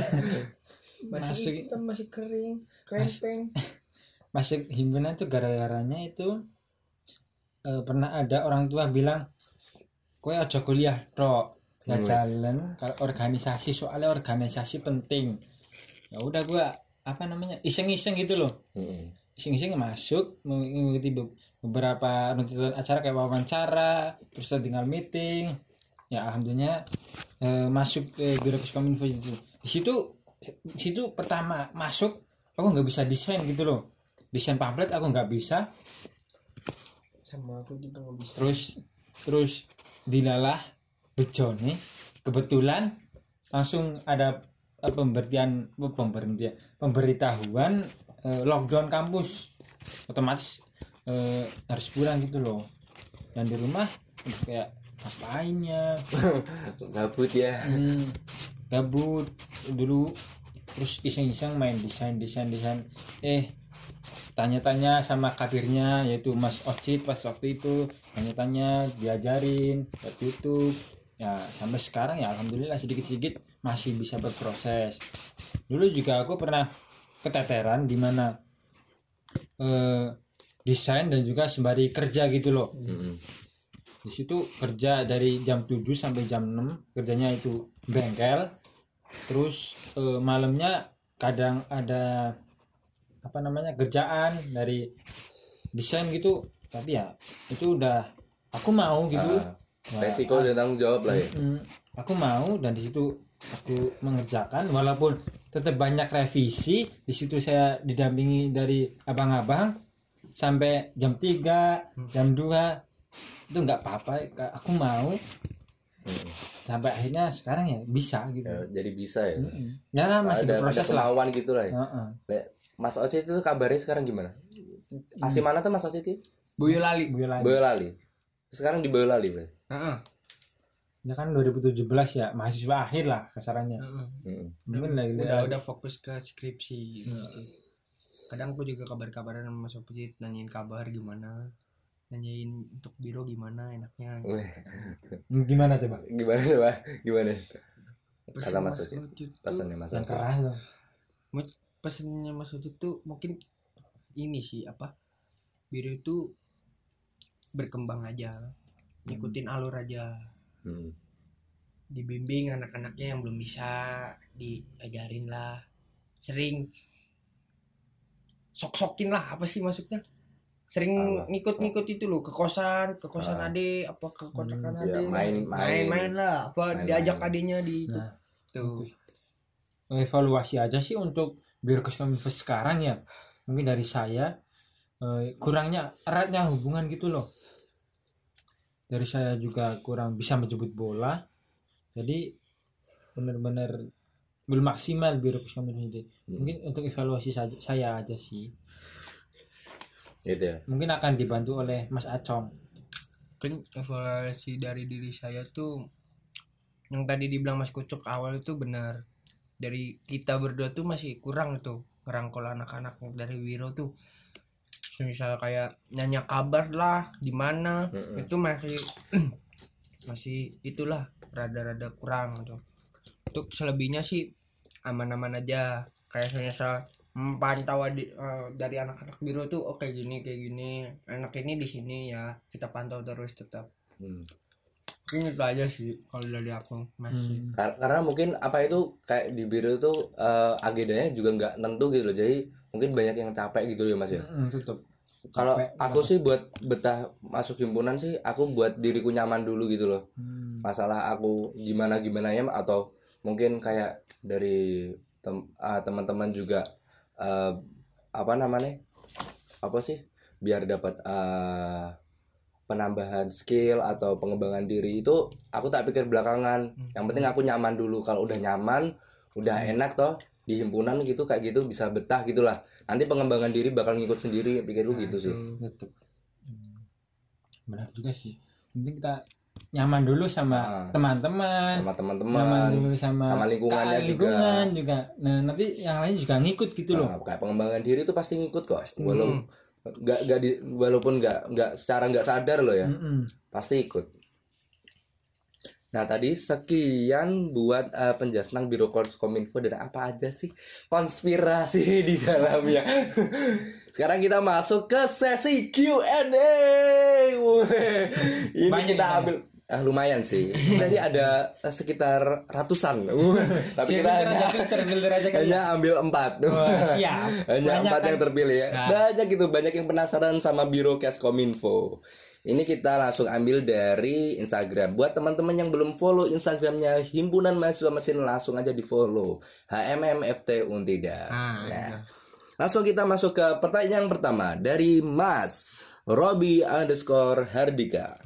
masih Masuk. hitam masih kering krempeng Masuk himpunan tuh gara-garanya itu eh, pernah ada orang tua bilang kowe aja kuliah tok nggak Wes. jalan kalau organisasi soalnya organisasi penting ya udah gua apa namanya iseng-iseng gitu loh iseng-iseng masuk mengikuti beberapa runtutan acara kayak wawancara terus tinggal meeting. Ya alhamdulillah eh, masuk ke biro Puskominfo itu. Di situ di situ pertama masuk aku nggak bisa desain gitu loh. Desain pamflet aku nggak bisa. Sama aku juga nggak bisa. Terus terus dilalah bejone. Kebetulan langsung ada eh, pemberian eh, pemberhentian pemberitahuan eh, lockdown kampus. Otomatis eh, harus pulang gitu loh. Dan di rumah kayak ngapainnya Gabut ya. hmm, gabut. Dulu terus iseng-iseng main desain desain desain. Eh tanya-tanya sama kadirnya yaitu Mas Ocit pas waktu itu. Tanya-tanya diajarin buat YouTube. Ya sampai sekarang ya alhamdulillah sedikit-sedikit masih bisa berproses. Dulu juga aku pernah keteteran di mana eh, desain dan juga sembari kerja gitu loh. Mm-mm. di situ kerja dari jam 7 sampai jam 6 kerjanya itu bengkel. Terus eh, malamnya kadang ada apa namanya kerjaan dari desain gitu. Tapi ya itu udah aku mau gitu. Ah, resiko dan tanggung jawab lah ya. Hmm, aku mau dan di situ aku mengerjakan. Walaupun tetap banyak revisi di situ saya didampingi dari abang-abang sampai jam 3 jam 2 itu nggak apa-apa aku mau Hmm. sampai akhirnya sekarang ya bisa gitu Ya, jadi bisa ya Mm-mm. ya lah masih ada, lah kemauan gitu lah ya Heeh. Le- Mas Oce itu kabarnya sekarang gimana asli mana tuh Mas Oce itu Boyolali Boyolali. Boyolali sekarang di Boyolali berarti Heeh. ya kan 2017 ya mahasiswa akhir lah kasarannya Heeh. Hmm. mungkin lagi udah udah fokus ke skripsi gitu. Kadang aku juga kabar-kabaran sama Mas Opjit nanyain kabar gimana nanyain untuk biro gimana enaknya. Weh, gimana coba? Gimana coba? Gimana? Kata Mas Mas Oce Opjit tuh- pesannya Mas yang keras tuh. Mas- pesannya Mas Opjit tuh mungkin ini sih apa biro itu berkembang aja ngikutin alur aja. Hmm. dibimbing anak-anaknya yang belum bisa diajarin lah. Sering sok-sokin lah apa sih maksudnya? Sering ngikut-ngikut itu loh ke kosan ke kosan Ah. ade apa ke kontrakan iya, ade. main- main. main lah apa Main-main. diajak adenya di Nah, tuh. evaluasi aja sih untuk birokes kominfo sekarang ya. Mungkin dari saya eh, kurangnya eratnya hubungan gitu loh. Dari saya juga kurang bisa menjemput bola. Jadi benar-benar belum maksimal kominfo ini Hmm. mungkin untuk evaluasi saja saya aja sih. Gitu ya mungkin akan dibantu oleh Mas Acong. Kan evaluasi dari diri saya tuh yang tadi dibilang Mas Kucuk awal itu benar. Dari kita berdua tuh masih kurang tuh ngerangkul anak-anak dari Wiro tuh. Misal kayak nanya kabar lah di mana Mm-mm. itu masih masih itulah rada-rada kurang gitu untuk selebihnya sih aman-aman aja. Kayak saya memantau adi- eh, dari anak-anak biru tuh oke gini kayak gini. Anak ini di sini ya kita pantau terus tetap. Hmm. mungkin itu aja sih kalau dari aku masih Hmm. Kar- karena mungkin apa itu kayak di biru itu eh, agendanya juga nggak tentu gitu loh. Jadi mungkin banyak yang capek gitu ya mas ya. Hmm, tutup kalau aku sih buat betah masuk himpunan sih aku buat diriku nyaman dulu gitu loh. Hmm. masalah aku gimana gimana ya atau mungkin kayak dari tem- ah, teman-teman juga eh, apa namanya? Apa sih? Biar dapat eh, penambahan skill atau pengembangan diri itu aku tak pikir belakangan. Yang penting aku nyaman dulu. Kalau udah nyaman udah enak toh di himpunan gitu kayak gitu bisa betah gitulah. Nanti pengembangan diri bakal ngikut sendiri. Pikirku gitu sih. tutup Hmm. benar juga sih. Penting kita nyaman dulu sama Ah. teman-teman sama nyaman teman-teman dulu sama sama lingkungannya juga. lingkungan juga. nah nanti yang lain juga ngikut gitu loh Nah, kayak pengembangan diri itu pasti ngikut kok walaupun nggak nggak di walaupun nggak nggak secara nggak sadar loh ya Mm-mm. pasti ikut nah tadi sekian buat eh, penjelasan biro kominfo dan apa aja sih konspirasi di dalamnya sekarang kita masuk ke sesi Q&A ini Banyak kita ambil Ah, lumayan sih. Tadi ada sekitar ratusan. Tapi kita hanya filter, aja ya. hanya ambil empat. Wah, siap. hanya Banyak empat kan? yang terpilih ya. Nah. banyak gitu. Banyak yang penasaran sama biro cash kominfo. Ini kita langsung ambil dari Instagram. Buat teman-teman yang belum follow Instagramnya himpunan mahasiswa mesin langsung aja di follow. HMMFT Untida. Ah, Nah, iya. Langsung kita masuk ke pertanyaan pertama dari Mas Robi underscore Hardika.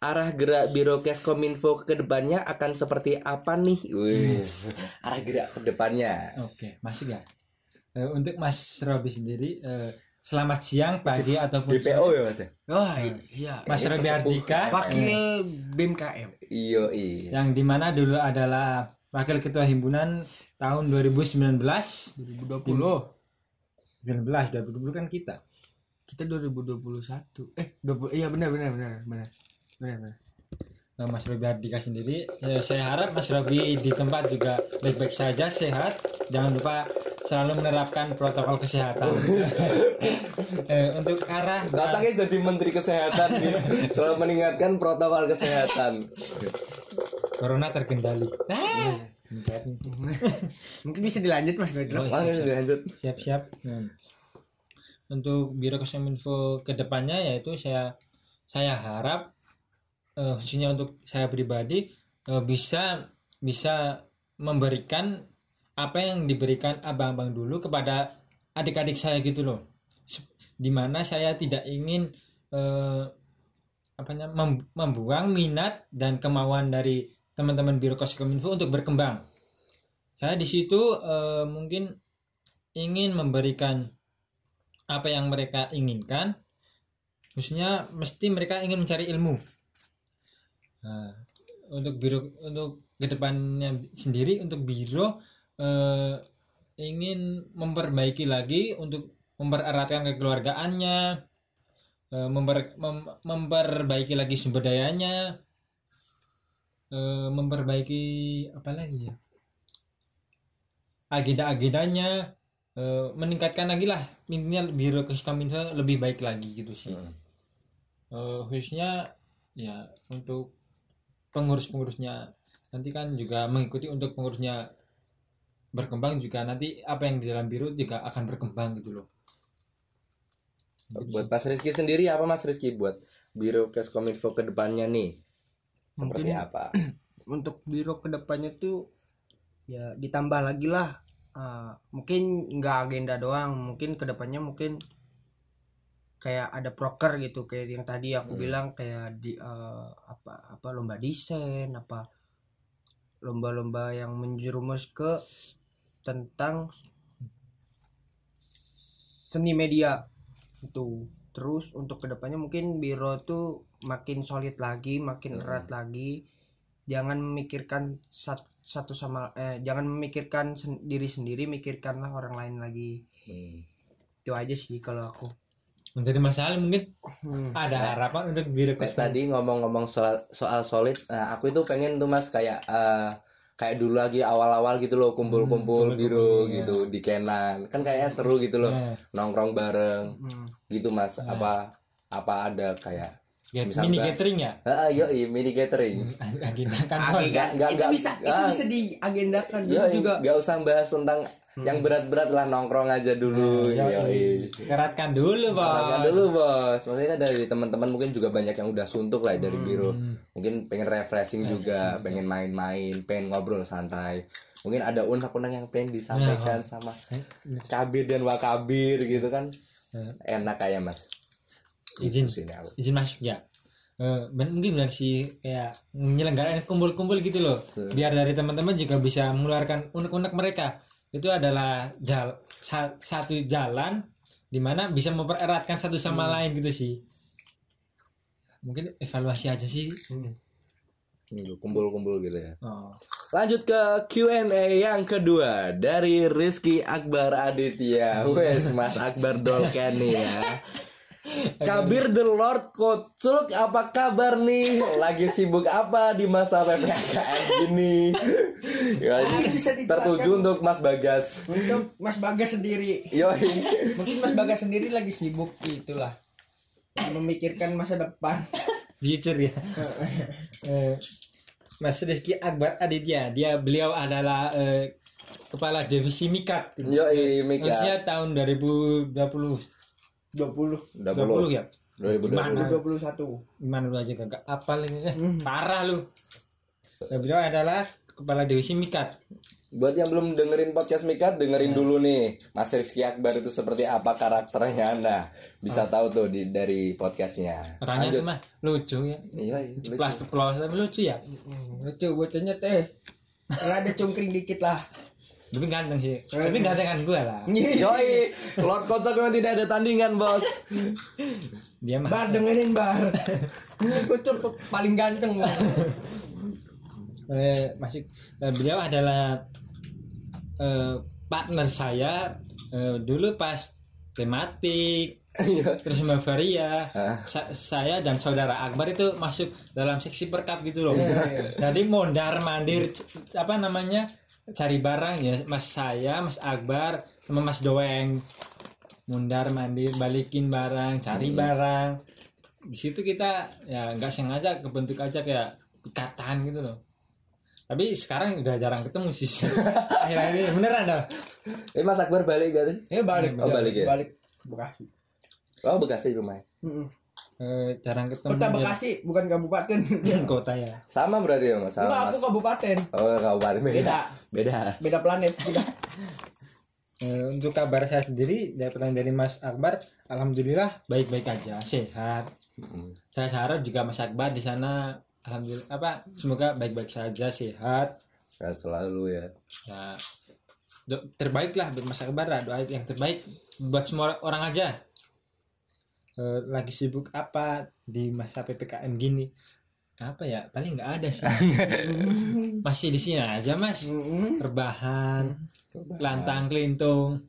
Arah gerak biro cash kominfo ke depannya akan seperti apa nih? Wih, arah gerak ke depannya. Oke masih ya. Eh, untuk Mas Robi sendiri eh, selamat siang pagi ataupun DPO sore. ya mas wah iya. Mas Eh, Robi. Hardika wakil BIM KM Iyo iya. yang di mana dulu adalah wakil ketua himpunan tahun 2019 2020 19 2020 kan kita. Kita 2021 eh 20 iya benar benar benar benar. Benar benar. Nah, Mas Robi Hardika sendiri eh, saya harap Mas Robi di tempat juga baik-baik saja sehat. Jangan lupa selalu menerapkan protokol kesehatan. Eh, untuk arah Katanya jadi menteri kesehatan nih. Selalu mengingatkan protokol kesehatan. corona terkendali. Ah, Mungkin bisa dilanjut Mas Godro. Oh, siap, siap. lanjut. siap-siap Nah, untuk biro kominfo ke depannya yaitu saya saya harap eh, khususnya untuk saya pribadi eh, bisa bisa memberikan apa yang diberikan abang-abang dulu kepada adik-adik saya gitu loh di mana saya tidak ingin eh, apa namanya mem- membuang minat dan kemauan dari teman-teman biro kominfo untuk berkembang. Saya di situ eh, mungkin ingin memberikan apa yang mereka inginkan. Khususnya mesti mereka ingin mencari ilmu. Nah, untuk biro untuk ke depannya sendiri untuk biro eh, ingin memperbaiki lagi untuk mempereratkan kekeluargaannya eh, memper, mem- memperbaiki lagi sumber dayanya eh, memperbaiki apa lagi ya? Agenda-agendanya eh, meningkatkan lagi lah. Intinya biro kominfo lebih baik lagi gitu sih. Hmm. Eh, khususnya ya untuk pengurus-pengurusnya. Nanti kan juga mengikuti untuk pengurusnya berkembang juga. Nanti apa yang di dalam biro juga akan berkembang gitu loh. Gitu Buat Mas Rizky sendiri apa Mas Rizky buat Biro Keskominfo ke depannya nih? Seperti Mungkin- apa? Untuk biro ke depannya tuh ya ditambah lagi lah. Ah, mungkin nggak agenda doang, mungkin ke depannya mungkin kayak ada proker gitu kayak yang tadi aku Hmm. bilang kayak di eh, apa apa lomba desain apa lomba-lomba yang menjerumus ke tentang seni media itu terus untuk ke depannya mungkin biro tuh makin solid lagi makin Hmm. erat lagi jangan memikirkan sat- satu sama eh jangan memikirkan sen- diri sendiri mikirkanlah orang lain lagi Hmm. itu aja sih kalau aku menjadi masalah mungkin Hmm. ada harapan untuk kominfo tadi ngomong-ngomong soal soal solid, nah aku itu pengen tuh Mas kayak eh, kayak dulu lagi awal-awal gitu loh kumpul-kumpul Hmm, biro kumpul-kumpul, gitu di Kenan. Kan kayaknya seru gitu loh. Nah, Nongkrong bareng Hmm. gitu Mas. Nah. Apa apa ada kayak ya, Misal mini catering ya Ah, yoi, mini catering. agenda kan Agi- nggak- nggak- itu nggak- bisa itu ah. bisa diagendakan dulu Yoi, juga nggak usah bahas tentang yang berat-berat lah nongkrong aja dulu. Yoi. Yoi. keratkan dulu bos Katakan dulu bos, maksudnya kan dari teman-teman mungkin juga banyak yang udah suntuk lah dari biro. Hmm. Mungkin pengen refreshing juga, pengen main-main, pengen ngobrol santai. Mungkin ada unek-unek yang pengen disampaikan sama kabir dan wakabir gitu kan. Enak kayak mas. Izin. Itu izin masuk ya Eh, ben- mungkin benar sih kayak menyelenggarakan kumpul-kumpul gitu loh Hmm. biar dari teman-teman juga bisa mengeluarkan unek-unek mereka itu adalah jal sa- satu jalan di mana bisa mempereratkan satu sama lain gitu sih mungkin evaluasi aja sih Gitu, Kumpul-kumpul gitu ya. oh. Lanjut ke Q&A yang kedua dari Rizky Akbar Aditya. Wes Mas Akbar Dolken nih ya. Kabir the Lord Kocuk apa kabar nih? Lagi sibuk apa di masa PPKM gini? Ya, ini tertuju untuk Mas Bagas. untuk Mas Bagas sendiri Yoi. mungkin Mas Bagas sendiri lagi sibuk itulah memikirkan masa depan future ya Eh, Mas Rizky Akbar Aditya dia beliau adalah eh, kepala divisi Mikat Yoi Mika. Usia tahun 2020 20 Udah 20 ya? 2020. Gimana? 21 gimana lu aja kagak apal ini. Eh, parah lu. Beliau adalah kepala divisi Mikat Buat yang belum dengerin podcast Mika, dengerin dulu nih. Mas Rizky Akbar itu seperti apa karakternya Nah, bisa tahu tuh di, dari podcastnya. Orangnya tuh mah lucu ya. Iya, iya, ceplos tapi lucu ya? Hmm, lucu bocahnya teh. Ada cungkring dikit lah tapi ganteng sih. Tapi gantengan gue lah. Yoi, Lord Kocok memang tidak ada tandingan bos. Dia mah. Bar dengerin bar. Tuh paling ganteng Bang. eh, masih eh, beliau adalah eh, partner saya eh, dulu pas tematik terus Bavaria Ah. Sa- saya dan saudara Akbar itu masuk dalam seksi perkap gitu loh. Jadi mondar mandir apa namanya cari barang ya mas saya mas Akbar sama mas Doeng mundar mandir balikin barang cari barang di situ kita ya nggak sengaja kebentuk aja kayak ikatan gitu loh Tapi sekarang udah jarang ketemu sih. Akhir-akhir ini beneran dah. Eh Mas Akbar balik gak sih? Eh balik. Oh, balik ya? Balik Bekasi. Oh Bekasi rumahnya. Eh, jarang ketemu. Kota dia- Bekasi bukan kabupaten. kota ya. Sama berarti ya Mas? Enggak, Sama aku Mas. kabupaten. Oh kabupaten beda. Beda. Beda. Beda planet kita. Eh, untuk kabar saya sendiri dari pertanyaan dari Mas Akbar, alhamdulillah baik-baik aja, sehat. Mm. Saya harap juga Mas Akbar di sana alhamdulillah apa semoga baik-baik saja, sehat. Sehat selalu ya. Ya do- terbaik lah buat Mas Akbar lah, doa yang terbaik buat semua orang aja. Eh, lagi sibuk apa di masa PPKM gini? Apa ya? Paling nggak ada sih. Masih di sini aja, Mas. Mm-mm. Rebahan, lantang kelintung.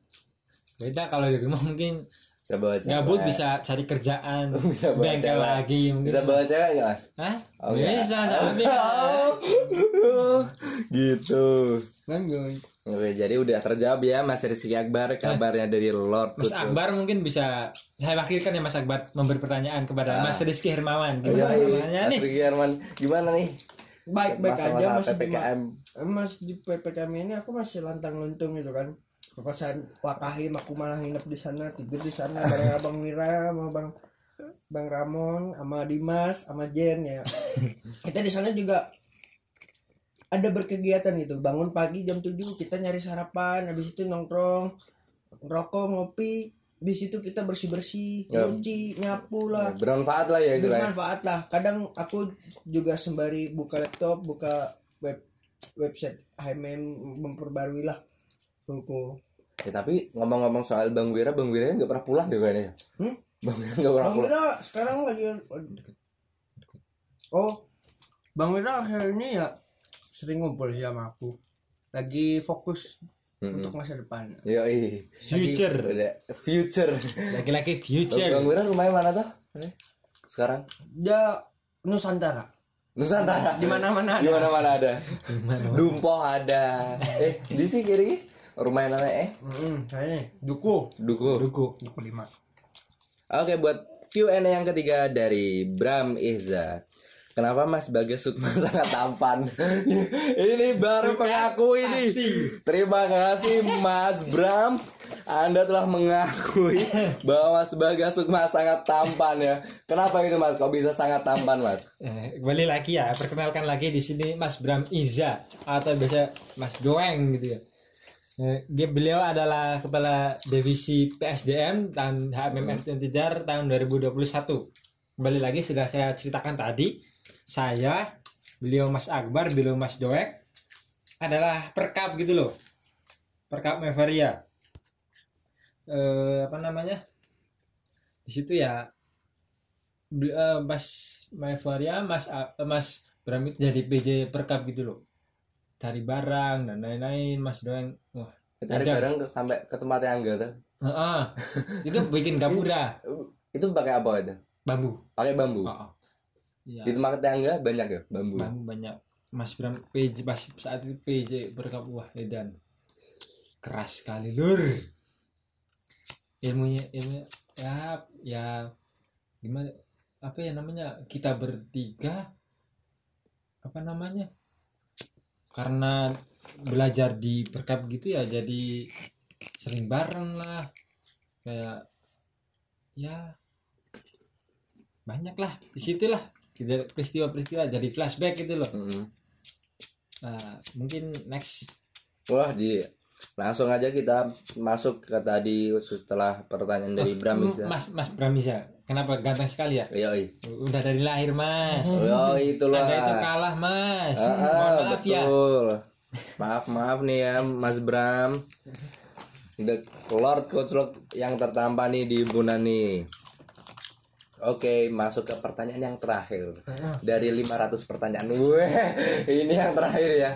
Beda kalau di rumah mungkin Bisa bawa cewek. gabut bisa cari kerjaan Bisa bawa bengkel cewek. lagi mungkin Bisa bawa cewek nggak Mas? Hah? Oh, ya. bisa tapi gitu. Lanjut. Oke, jadi udah terjawab ya Mas Rizky Akbar kabarnya dari Lord Mas Kutub. Akbar mungkin bisa saya wakilkan ya Mas Akbar memberi pertanyaan kepada Ah. Mas Rizky Hermawan Oh, gimana iya, pertanyaannya Mas nih Rizky Herman gimana nih? Baik-baik aja Masalah masih di PPKM. Mas di PPKM ini aku masih lantang luntung gitu kan. Ke kosan Wakahim aku malah nginep di sana, tidur di sana bareng Abang Mira sama Bang Bang Ramon sama Dimas sama Jen ya. Kita di sana juga ada berkegiatan gitu. Bangun pagi jam 7 kita nyari sarapan, habis itu nongkrong, rokok, ngopi. Di situ kita bersih-bersih, Ya. nyuci, nyapu lah. Bermanfaat lah ya bermanfaat lah kadang aku juga sembari buka laptop buka web website HMM memperbarui lah buku Ya, tapi ngomong-ngomong soal Bang Wira, Bang Wira nggak pernah pulang juga nih. Hmm? Bang Wira nggak pernah Bang pulang. Wira sekarang lagi oh Bang Wira akhir ini ya sering ngumpul sih sama aku lagi fokus Mm-mm. untuk masa depan Yo, ih. future Udah future. laki-laki Bang future Wira rumahnya mana tuh? Sekarang dia Nusantara Nusantara. di mana-mana Di ada mana-mana ada. Dumpoh ada. Eh, di sini kiri rumahnya mana eh? hmm, kayaknya Duku Duku. duku Duku lima Oke, buat Q&A yang ketiga dari Bram Iza. Kenapa Mas Bagas Sukma sangat tampan? ini baru pengaku ini. Terima kasih Mas Bram. Anda telah mengakui bahwa Mas Bagas Sukma sangat tampan ya. Kenapa itu Mas? Kok bisa sangat tampan Mas? Eh, kembali lagi ya perkenalkan lagi di sini Mas Bram Iza atau biasa Mas Doeng gitu ya Eh, dia beliau adalah kepala divisi PSDM tahun HMMF Tidar tahun 2021 kembali lagi sudah saya ceritakan tadi saya beliau Mas Akbar beliau Mas Doeng adalah perkap gitu loh perkap Mevaria eh, apa namanya di situ ya eh, Mas Maevaria, Mas eh, Mas Bram itu jadi PJ perkap gitu loh. Cari barang dan lain-lain, Mas Doeng. Wah, Cari barang ke- sampai ke tempat yang enggak tuh. heeh. itu bikin gapura Itu pakai apa itu? bambu. Pakai bambu. Oh, Iya, Di tempat tangga banyak ya bambu. bambu banyak. Mas Bram PJ pas saat itu PJ perkap wah edan. Keras sekali lur. Ilmunya ilmunya ya ya gimana apa ya namanya kita bertiga apa namanya karena belajar di perkap gitu ya jadi sering bareng lah kayak ya banyak lah di situlah peristiwa-peristiwa jadi flashback gitu loh Mm-mm. Nah, mungkin next Wah di langsung aja kita masuk ke tadi setelah pertanyaan dari Bram Hmm, bisa. Mas Mas Bramiza kenapa ganteng sekali ya Yoi. udah dari lahir Mas Oh itulah. anda itu kalah Mas Ah, ah, mohon maaf ya betul. Maaf maaf nih ya Mas Bram. The Lord Kucluk yang tertampan nih di Bunan nih. Oke, masuk ke pertanyaan yang terakhir. Dari 500 pertanyaan. Weh, ini yang terakhir ya.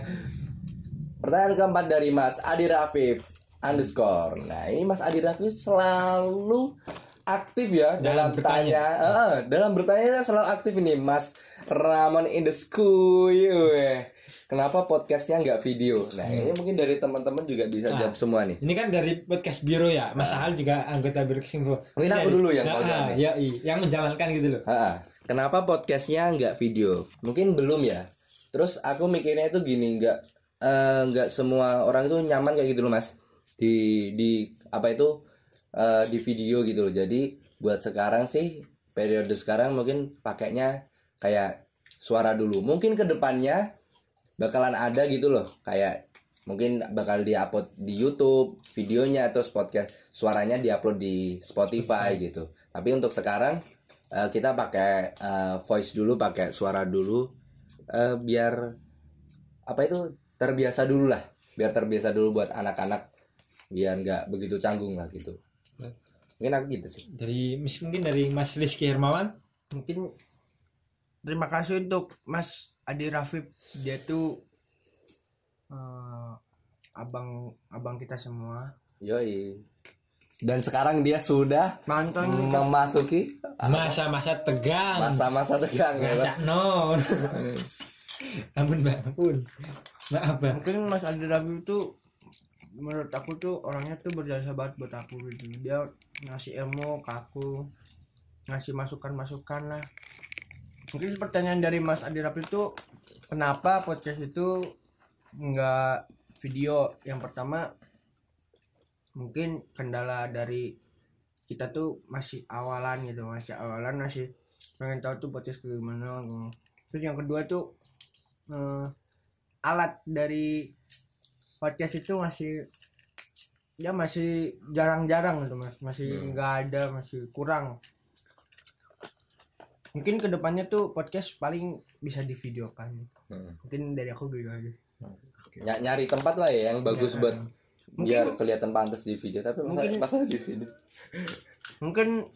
Pertanyaan keempat dari Mas Adi Rafif underscore. Nah, ini Mas Adi Rafif selalu aktif ya dalam, Dalam bertanya. tanya. Eh, dalam bertanya selalu aktif ini Mas Ramon in the school. Weh. Kenapa podcastnya nggak video? Nah, ini mungkin dari teman-teman juga bisa Nah. jawab semua nih. ini kan dari podcast biro ya Mas Ahal juga anggota biro Kesing Bro Mungkin aku Jadi- dulu yang nah, nih. ya, iya, yang menjalankan gitu loh Ha-ha. Kenapa podcastnya nggak video? Mungkin belum ya. terus aku mikirnya itu gini nggak eh, nggak semua orang itu nyaman kayak gitu loh mas di di apa itu eh, di video gitu loh jadi buat sekarang sih periode sekarang mungkin pakainya kayak suara dulu mungkin ke depannya bakalan ada gitu loh. Kayak mungkin bakal diupload di YouTube videonya atau podcast suaranya diupload di Spotify gitu. Tapi untuk sekarang eh, kita pakai eh, voice dulu pakai suara dulu eh, biar apa itu terbiasa dulu lah. Biar terbiasa dulu buat anak-anak biar nggak begitu canggung lah gitu. Mungkin aku gitu sih. Dari mungkin dari Mas Rizky Hermawan mungkin terima kasih untuk Mas Adi Rafif dia tuh eh, abang abang kita semua. Yoi. Dan sekarang dia sudah mantan. memasuki masa-masa tegang. Masa-masa tegang ya masa non ampun mbak. Ampun. Maaf bang mungkin Mas Adi Rafif itu menurut aku tuh orangnya tuh berjasa banget buat aku gitu. Dia ngasih ilmu ke aku ngasih masukan-masukan lah mungkin pertanyaan dari Mas Adi Rafif itu kenapa podcast itu nggak video? Yang pertama mungkin kendala dari kita tuh masih awalan gitu masih awalan masih pengen tahu tuh podcast ke gimana gitu. terus yang kedua tuh eh, alat dari podcast itu masih ya masih jarang-jarang gitu mas. Masih nggak ada masih kurang mungkin ke depannya tuh podcast paling bisa divideokan. Hmm. mungkin dari aku gitu aja. Ny- nyari tempat lah ya yang bagus Ya. buat biar kelihatan pantas di video. Tapi Mungkin- masa di sini? Mungkin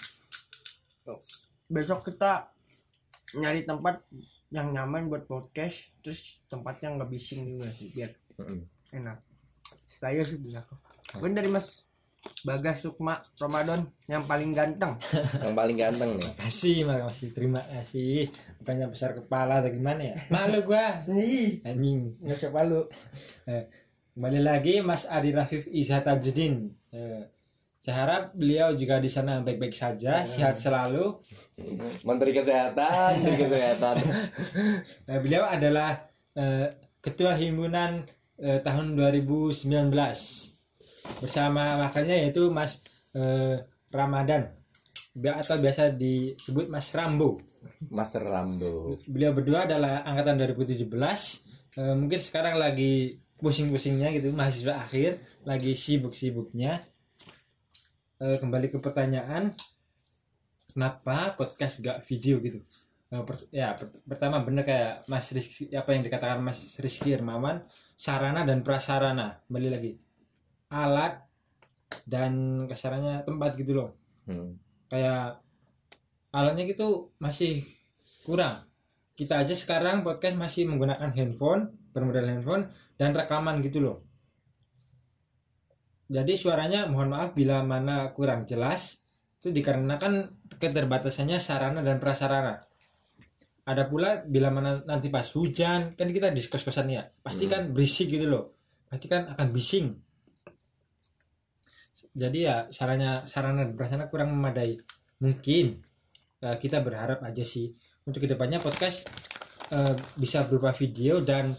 besok kita nyari tempat yang nyaman buat podcast terus tempatnya nggak bising juga sih biar Mm-mm. enak. Saya sih dari aku mungkin dari mas Bagas Sukma Ramadan yang paling ganteng. Yang paling ganteng nih. Kasih makasih terima kasih. Bukannya besar kepala atau gimana ya? Malu gua. Nih anjing. Nggak usah malu. Eh, kembali lagi Mas Adi Rafif Iza Tajuddin Eh, saya harap beliau juga di sana baik-baik saja sehat selalu. Menteri kesehatan menteri kesehatan. Eh, beliau adalah ketua himpunan tahun 2019 bersama wakilnya yaitu Mas eh, Ramadan atau biasa disebut Mas Rambo. Mas Rambo Beliau berdua adalah angkatan 2017. Eh, mungkin sekarang lagi pusing-pusingnya gitu mahasiswa akhir, lagi sibuk-sibuknya. Eh, kembali ke pertanyaan, kenapa podcast gak video gitu? Eh, per- ya per- pertama bener kayak Mas Rizky apa yang dikatakan Mas Rizky Hermawan sarana dan prasarana kembali lagi alat dan kasarannya tempat gitu loh. Hmm. kayak alatnya gitu masih kurang. Kita aja sekarang podcast masih menggunakan handphone bermodal handphone dan rekaman gitu loh. Jadi suaranya mohon maaf bila mana kurang jelas itu dikarenakan keterbatasannya sarana dan prasarana. Ada pula bila mana nanti pas hujan kan kita di kos-kosan ya pasti kan berisik gitu loh. Pasti kan akan bising jadi ya sarana sarana dan prasarana kurang memadai. Mungkin eh, kita berharap aja sih untuk ke depannya podcast eh, bisa berupa video dan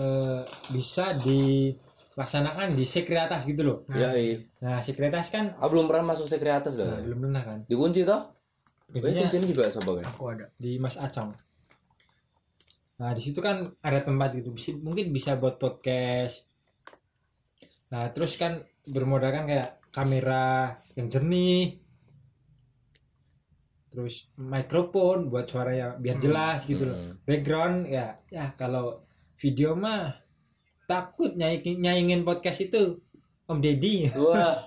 eh, bisa dilaksanakan di sekretas gitu loh. Ya iya nah sekretas kan ah, belum pernah masuk sekretas loh. Nah, belum pernah kan. Dikunci toh? Kuncinya juga sobat ya aku ada di Mas Acong. Nah di situ kan ada tempat gitu. Bisa, mungkin bisa buat podcast. Nah terus kan bermodalkan kayak kamera yang jernih. Terus mikrofon buat suaranya biar jelas gitu loh. Hmm. background ya ya kalau video mah takut nyaingin, nyaingin podcast itu Om Deddy. Wah.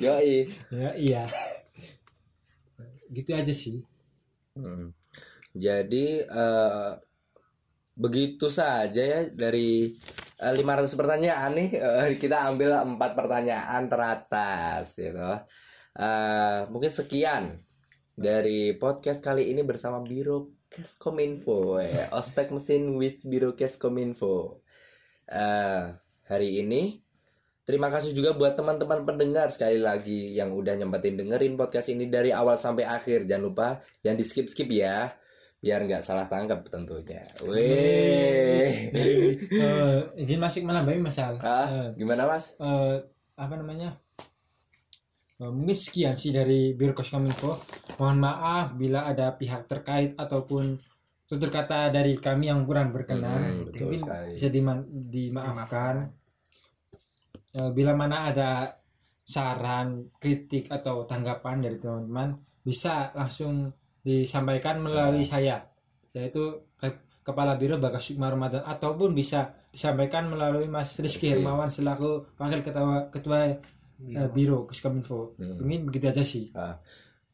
Ya iya ya iya. Gitu aja sih. Hmm. Jadi eh, begitu saja ya dari 500 pertanyaan nih eh, kita ambil empat pertanyaan teratas gitu. Eh, mungkin sekian dari podcast kali ini bersama Biro Kes Kominfo ya. Ospek mesin with Biro Kes Kominfo. Eh, hari ini Terima kasih juga buat teman-teman pendengar sekali lagi yang udah nyempetin dengerin podcast ini dari awal sampai akhir. Jangan lupa jangan di skip-skip ya. Biar nggak salah tangkap tentunya. Weh. Eh, izin masuk menambahi masalah Ah, gimana mas? eh, apa namanya Eh, mungkin sekian sih dari Biro Koskominfo mohon maaf bila ada pihak terkait ataupun tutur kata dari kami yang kurang berkenan Hmm, betul mungkin sekali. bisa dima- dimaafkan Eh, bila mana ada saran kritik atau tanggapan dari teman-teman bisa langsung disampaikan melalui saya yaitu ke- Kepala Biro Bagas Sukma Ramadan ataupun bisa disampaikan melalui Mas Rizky. Hermawan selaku Wakil Ketua Ketua eh, Biro Koskominfo. Hmm. Mungkin begitu aja sih. Ah.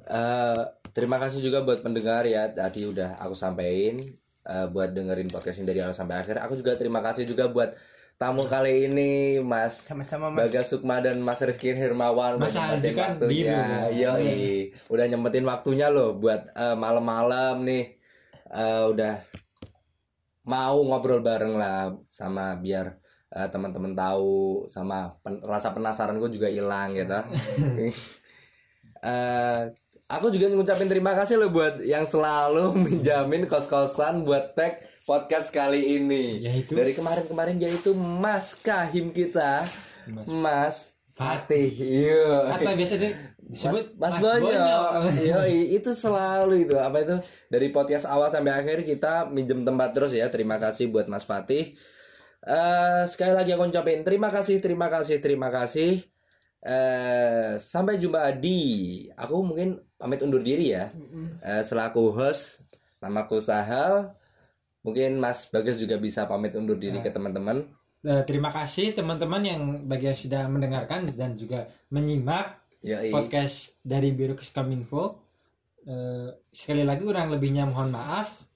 Eh, terima kasih juga buat pendengar ya tadi udah aku sampaikan eh, buat dengerin podcast ini dari awal sampai akhir. Aku juga terima kasih juga buat tamu kali ini Mas sama-sama mas Bagas Sukma dan Mas Rizky Hermawan Mas nyempetin kan waktunya. biru. Yoi, udah nyempetin waktunya loh buat eh, malam-malam nih Eh, udah mau ngobrol bareng lah sama biar eh, teman-teman tahu sama pen- rasa penasaran gue juga hilang gitu. Eh, aku juga ngucapin terima kasih loh buat yang selalu menjamin kos-kosan buat tag podcast kali ini. Yaitu? dari kemarin-kemarin yaitu Mas Kahim kita, Mas Mas, Fatih. Iya. Atau biasa di- disebut Mas, Mas Bonyok. Yoi, itu selalu itu apa itu dari podcast awal sampai akhir kita minjem tempat terus ya. Terima kasih buat Mas Fatih. Eh sekali lagi aku ucapin terima kasih, terima kasih, terima kasih. Eh sampai jumpa di aku mungkin pamit undur diri ya. Eh, selaku host namaku Sahal. Mungkin Mas Bagas juga bisa pamit undur diri ke teman-teman. Eh, terima kasih teman-teman yang bagi yang sudah mendengarkan dan juga menyimak Yoi. podcast dari Biro Koskominfo. Eh, sekali lagi kurang lebihnya mohon maaf.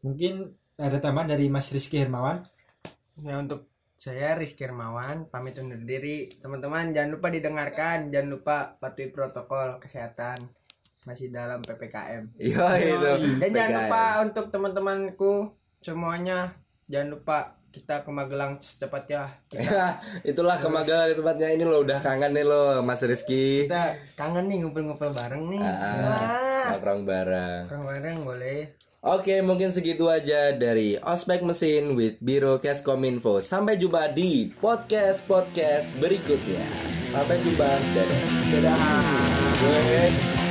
Mungkin ada tambahan dari Mas Rizky Hermawan. ya untuk saya Rizky Hermawan pamit undur diri teman-teman jangan lupa didengarkan jangan lupa patuhi protokol kesehatan masih dalam ppkm Yoi, itu. dan jangan PKM. lupa untuk teman-temanku semuanya jangan lupa kita ke Magelang secepatnya kita, itulah kemagelang tempatnya ini lo udah kangen nih lo Mas Rizky. kita kangen nih ngumpul-ngumpul bareng nih Ah, Nongkrong bareng. bareng-bareng boleh Oke, mungkin segitu aja dari Ospek Mesin with Biro Keskominfo. Sampai jumpa di podcast-podcast berikutnya. Sampai jumpa. Dadah. dadah Wes.